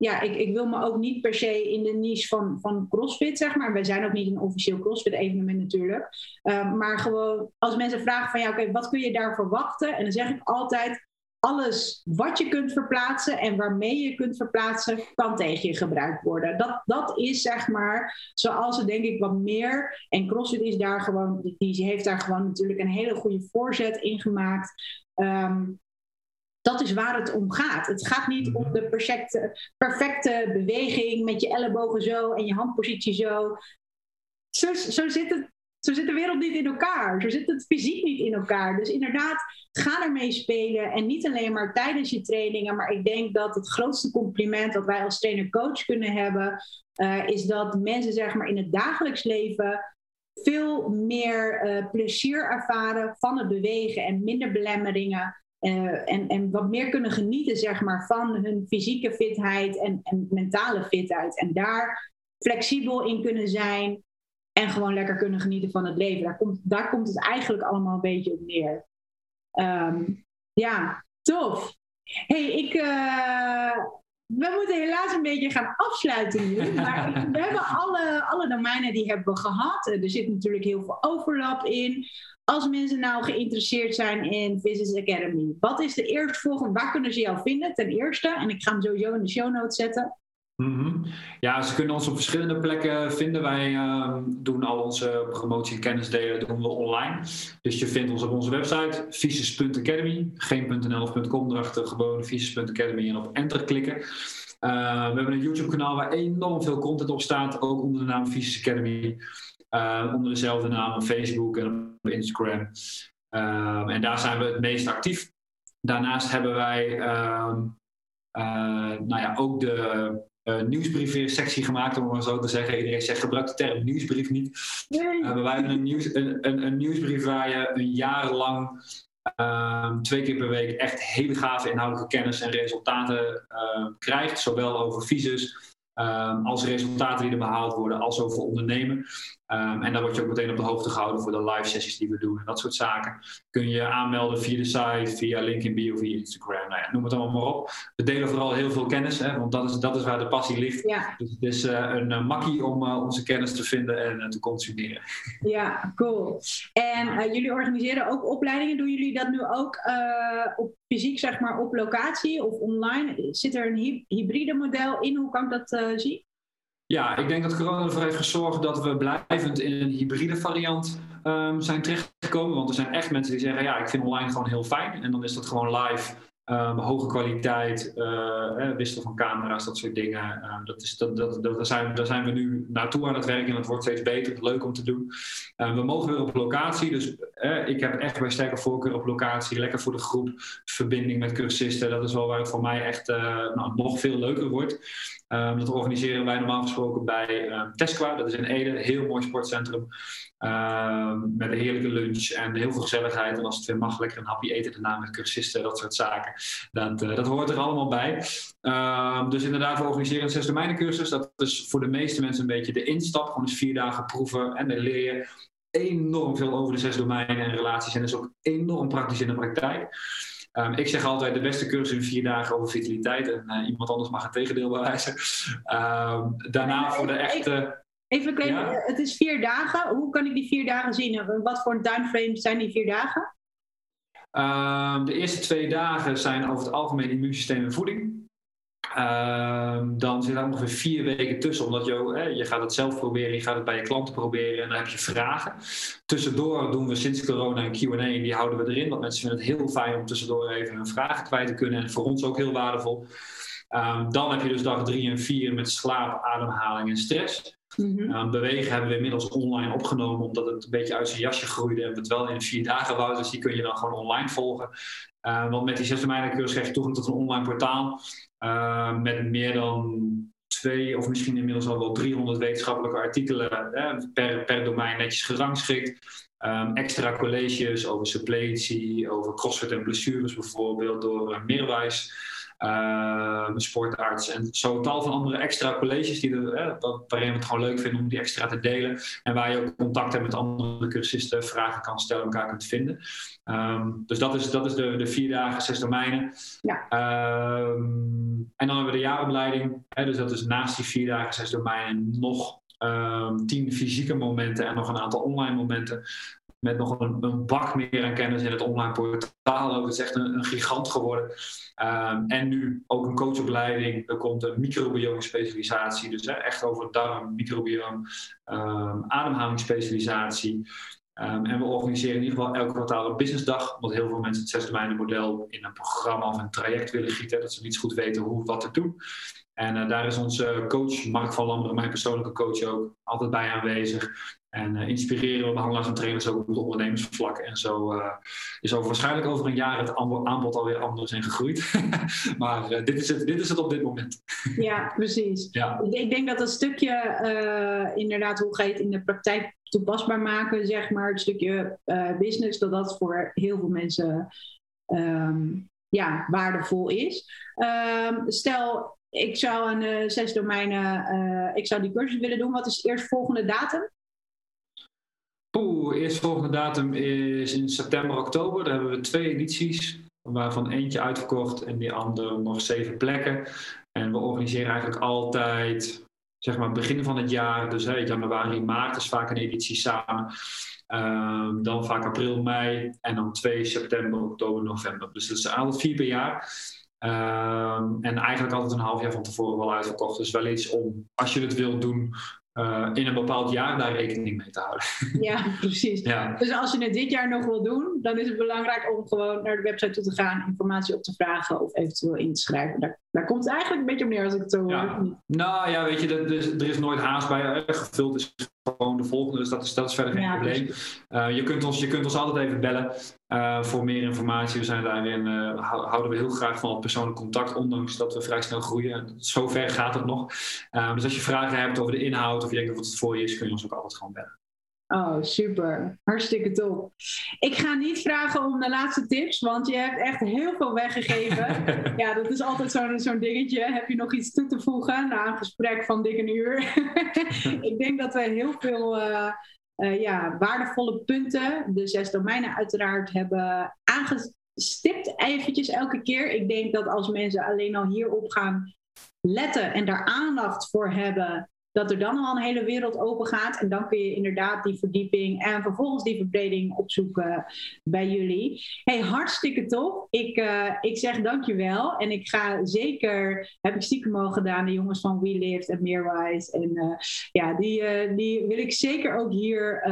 ja, ik, ik wil me ook niet per se in de niche van, van CrossFit, zeg maar. Wij zijn ook niet een officieel CrossFit-evenement natuurlijk. Um, maar gewoon als mensen vragen van ja, oké, wat kun je daar verwachten? En dan zeg ik altijd, alles wat je kunt verplaatsen en waarmee je kunt verplaatsen, kan tegen je gebruikt worden. Dat, dat is zeg maar zoals het denk ik wat meer. En CrossFit is daar gewoon, die heeft daar gewoon natuurlijk een hele goede voorzet in gemaakt. Um, dat is waar het om gaat. Het gaat niet om de perfecte, perfecte beweging met je ellebogen zo en je handpositie zo. Zo, zo, zit het, zo zit de wereld niet in elkaar. Zo zit het fysiek niet in elkaar. Dus inderdaad, ga ermee spelen. En niet alleen maar tijdens je trainingen. Maar ik denk dat het grootste compliment dat wij als trainer-coach kunnen hebben. Uh, is dat mensen zeg maar, in het dagelijks leven veel meer uh, plezier ervaren van het bewegen en minder belemmeringen. Uh, en, en wat meer kunnen genieten zeg maar, van hun fysieke fitheid en, en mentale fitheid. En daar flexibel in kunnen zijn en gewoon lekker kunnen genieten van het leven. Daar komt, daar komt het eigenlijk allemaal een beetje op neer. Um, ja, tof. hey, ik, uh, we moeten helaas een beetje gaan afsluiten nu. Maar we hebben alle, alle domeinen die hebben we gehad. Er zit natuurlijk heel veel overlap in. Als mensen nou geïnteresseerd zijn in Business Academy, wat is de eerstvolgende? Waar kunnen ze jou vinden ten eerste? En ik ga hem sowieso in de show notes zetten. Mm Ja, ze kunnen ons op verschillende plekken vinden. Wij uh, doen al onze promotie en kennisdelen doen we online. Dus je vindt ons op onze website, visus.academy. Geen .nl of .com erachter, gewoon visus.academy en op enter klikken. Uh, we hebben een YouTube kanaal waar enorm veel content op staat, ook onder de naam Visus Academy. Uh, onder dezelfde naam op Facebook en op Instagram. Ehm, en daar zijn we het meest actief. Daarnaast hebben wij ehm, eh, nou ja, ook de uh, nieuwsbrief-sectie gemaakt, om maar zo te zeggen. Iedereen zegt gebruik de term nieuwsbrief niet. Nee. Uh, wij hebben een, nieuws, een, een, een, nieuwsbrief waar je een jaar lang uh, twee keer per week echt hele gave inhoudelijke kennis en resultaten ehm, krijgt. Zowel over visus Um, als resultaten die er behaald worden, als over ondernemen. Um, en daar word je ook meteen op de hoogte gehouden voor de live sessies die we doen en dat soort zaken. Kun je aanmelden via de site, via link in bio, via Instagram, nou ja, noem het allemaal maar op. We delen vooral heel veel kennis, hè, want dat is, dat is waar de passie ligt. Ja. Dus het is uh, een uh, makkie om uh, onze kennis te vinden en te consumeren. Ja, cool. En jullie organiseren ook opleidingen. Doen jullie dat nu ook op fysiek, zeg maar, op locatie of online? Zit er een hybride model in? Hoe kan ik dat zien? Ja, ik denk dat corona ervoor heeft gezorgd dat we blijvend in een hybride variant um, zijn terechtgekomen. Want er zijn echt mensen die zeggen, ja, ik vind online gewoon heel fijn. En dan is dat gewoon live, um, hoge kwaliteit, uh, wisselen van camera's, dat soort dingen. Um, dat is, dat, dat, dat, daar, zijn, daar zijn we nu naartoe aan het werken en het wordt steeds beter, leuk om te doen. we mogen weer op locatie, dus uh, ik heb echt bij sterke voorkeur op locatie, lekker voor de groep, verbinding met cursisten. Dat is wel waar het voor mij echt uh, nou, nog veel leuker wordt. Um, dat organiseren wij normaal gesproken bij um, Tesqua. Dat is in Ede, heel mooi sportcentrum. Um, met een heerlijke lunch en heel veel gezelligheid. En als het weer mag, lekker een hapje eten daarna met cursisten, dat soort zaken. Dat, uh, dat hoort er allemaal bij. dus inderdaad, we organiseren een zes domeinen cursus. Dat is voor de meeste mensen een beetje de instap. Gewoon eens vier dagen proeven en dan leer je enorm veel over de zes domeinen en relaties. En dat is ook enorm praktisch in de praktijk. Um, ik zeg altijd de beste cursus in vier dagen over vitaliteit. En uh, iemand anders mag het tegendeel bewijzen. Um, daarna voor de echte... Even ja? het is vier dagen. Hoe kan ik die vier dagen zien? Wat voor een timeframe zijn die vier dagen? Um, de eerste twee dagen zijn over het algemeen immuunsysteem en voeding. Um, dan zit er ongeveer vier weken tussen, omdat je, je gaat het zelf proberen, je gaat het bij je klanten proberen en dan heb je vragen. Tussendoor doen we sinds corona een Q&A die houden we erin, want mensen vinden het heel fijn om tussendoor even hun vragen kwijt te kunnen en voor ons ook heel waardevol. Um, dan heb je dus dag drie en vier met slaap, ademhaling en stress. -hmm. um, bewegen hebben we inmiddels online opgenomen, omdat het een beetje uit zijn jasje groeide en we het wel in vier dagen wouden. Dus die kun je dan gewoon online volgen. Uh, want met die zes cursus krijg je toegang tot een online portaal. Uh, met meer dan twee of misschien inmiddels al wel 300 wetenschappelijke artikelen eh, per, per domein netjes gerangschikt. Extra colleges over suppletie, over crossfit en blessures bijvoorbeeld door uh, Meerwijs uh, sportarts en zo tal van andere extra colleges die er, eh, waarin we het gewoon leuk vinden om die extra te delen. En waar je ook contact hebt met andere cursisten, vragen kan stellen, elkaar kunt vinden. Um, dus dat is, dat is de, de vier dagen, zes domeinen. Ja. Um, en dan hebben we de jaaropleiding. Hè, dus dat is naast die vier dagen, zes domeinen nog um, tien fysieke momenten en nog een aantal online momenten met nog een, een, bak meer aan kennis in het online portaal. Ook. Het is echt een, gigant geworden. Um, en nu ook een coachopleiding. Er komt een microbiome specialisatie. Dus echt over darm, microbiome, um, ademhalingsspecialisatie. Ehm, en we organiseren in ieder geval elke kwartaal een businessdag, omdat heel veel mensen het zes domeinen model in een programma of een traject willen gieten, dat ze niet goed weten hoe wat te doen. En uh, daar is onze coach Mark van Lammeren, mijn persoonlijke coach ook, altijd bij aanwezig. En uh, inspireren we behandelaars en trainers ook op het ondernemersvlak. En zo uh, is over waarschijnlijk over een jaar het aanbod alweer anders en gegroeid. maar uh, dit, is het, dit is het op dit moment. ja, precies. Ja. Ik denk dat een stukje, inderdaad, hoe ga je het in de praktijk toepasbaar maken, zeg maar, het stukje business, dat dat voor heel veel mensen um, ja, waardevol is. Um, stel, ik zou een zes domeinen, ik zou die cursus willen doen. Wat is de eerstvolgende datum? Poeh, eerstvolgende datum is in september, oktober. Daar hebben we twee edities, waarvan eentje uitverkocht en die andere nog zeven plekken. En we organiseren eigenlijk altijd, zeg maar, begin van het jaar, dus hè, januari, maart is vaak een editie samen. Um, dan vaak april, mei en dan 2 september, oktober, november. Dus dat is altijd vier per jaar. Um, en eigenlijk altijd een half jaar van tevoren wel uitverkocht. Dus wel iets om, als je het wilt doen, uh, in een bepaald jaar daar rekening mee te houden. Ja, precies. Ja. Dus als je het dit jaar nog wil doen, dan is het belangrijk om gewoon naar de website toe te gaan, informatie op te vragen of eventueel in te schrijven. Daar, daar komt het eigenlijk een beetje op neer als ik het zo ja. hoor. Nou ja, weet je, er is, er is nooit haast bij. Gevuld is gewoon de volgende, dus dat is, dat is verder geen ja, probleem. Uh, je, kunt ons, je kunt ons altijd even bellen uh, voor meer informatie. We zijn daarin, uh, houden we heel graag van het persoonlijk contact, ondanks dat we vrij snel groeien. Zover gaat het nog. dus als je vragen hebt over de inhoud of je denkt dat het voor je is, kun je ons ook altijd gewoon bellen. Oh, super. Hartstikke top. Ik ga niet vragen om de laatste tips, want je hebt echt heel veel weggegeven. ja, dat is altijd zo'n zo'n dingetje. Heb je nog iets toe te voegen na een gesprek van dik een uur? ik denk dat we heel veel uh, uh, ja, waardevolle punten, de zes domeinen uiteraard, hebben aangestipt eventjes elke keer. Ik denk dat als mensen alleen al hierop gaan letten en daar aandacht voor hebben, dat er dan al een hele wereld open gaat. En dan kun je inderdaad die verdieping en vervolgens die verbreding opzoeken bij jullie. Hey, hartstikke tof. Ik, uh, ik zeg dankjewel. En ik ga zeker, heb ik stiekem al gedaan, de jongens van WeLift en Meerwise. En uh, ja, die, uh, die wil ik zeker ook hier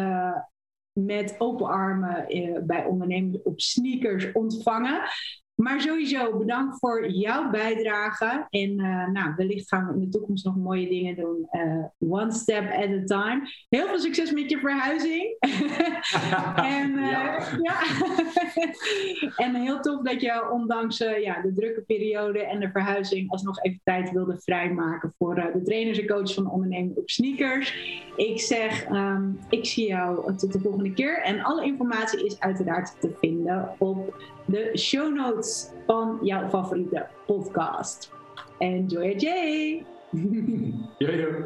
met open armen bij ondernemers op sneakers ontvangen. Maar sowieso bedankt voor jouw bijdrage. En uh, nou, wellicht gaan we in de toekomst nog mooie dingen doen. Uh, one step at a time. Heel veel succes met je verhuizing. en, uh, ja. ja. en heel tof dat je ondanks ja, de drukke periode en de verhuizing alsnog even tijd wilde vrijmaken voor de trainers en coaches van onderneming op sneakers. Ik zeg, um, ik zie jou tot de volgende keer. En alle informatie is uiteraard te vinden op de show notes van jouw favoriete podcast. Enjoy it, Jay! Yo, yo.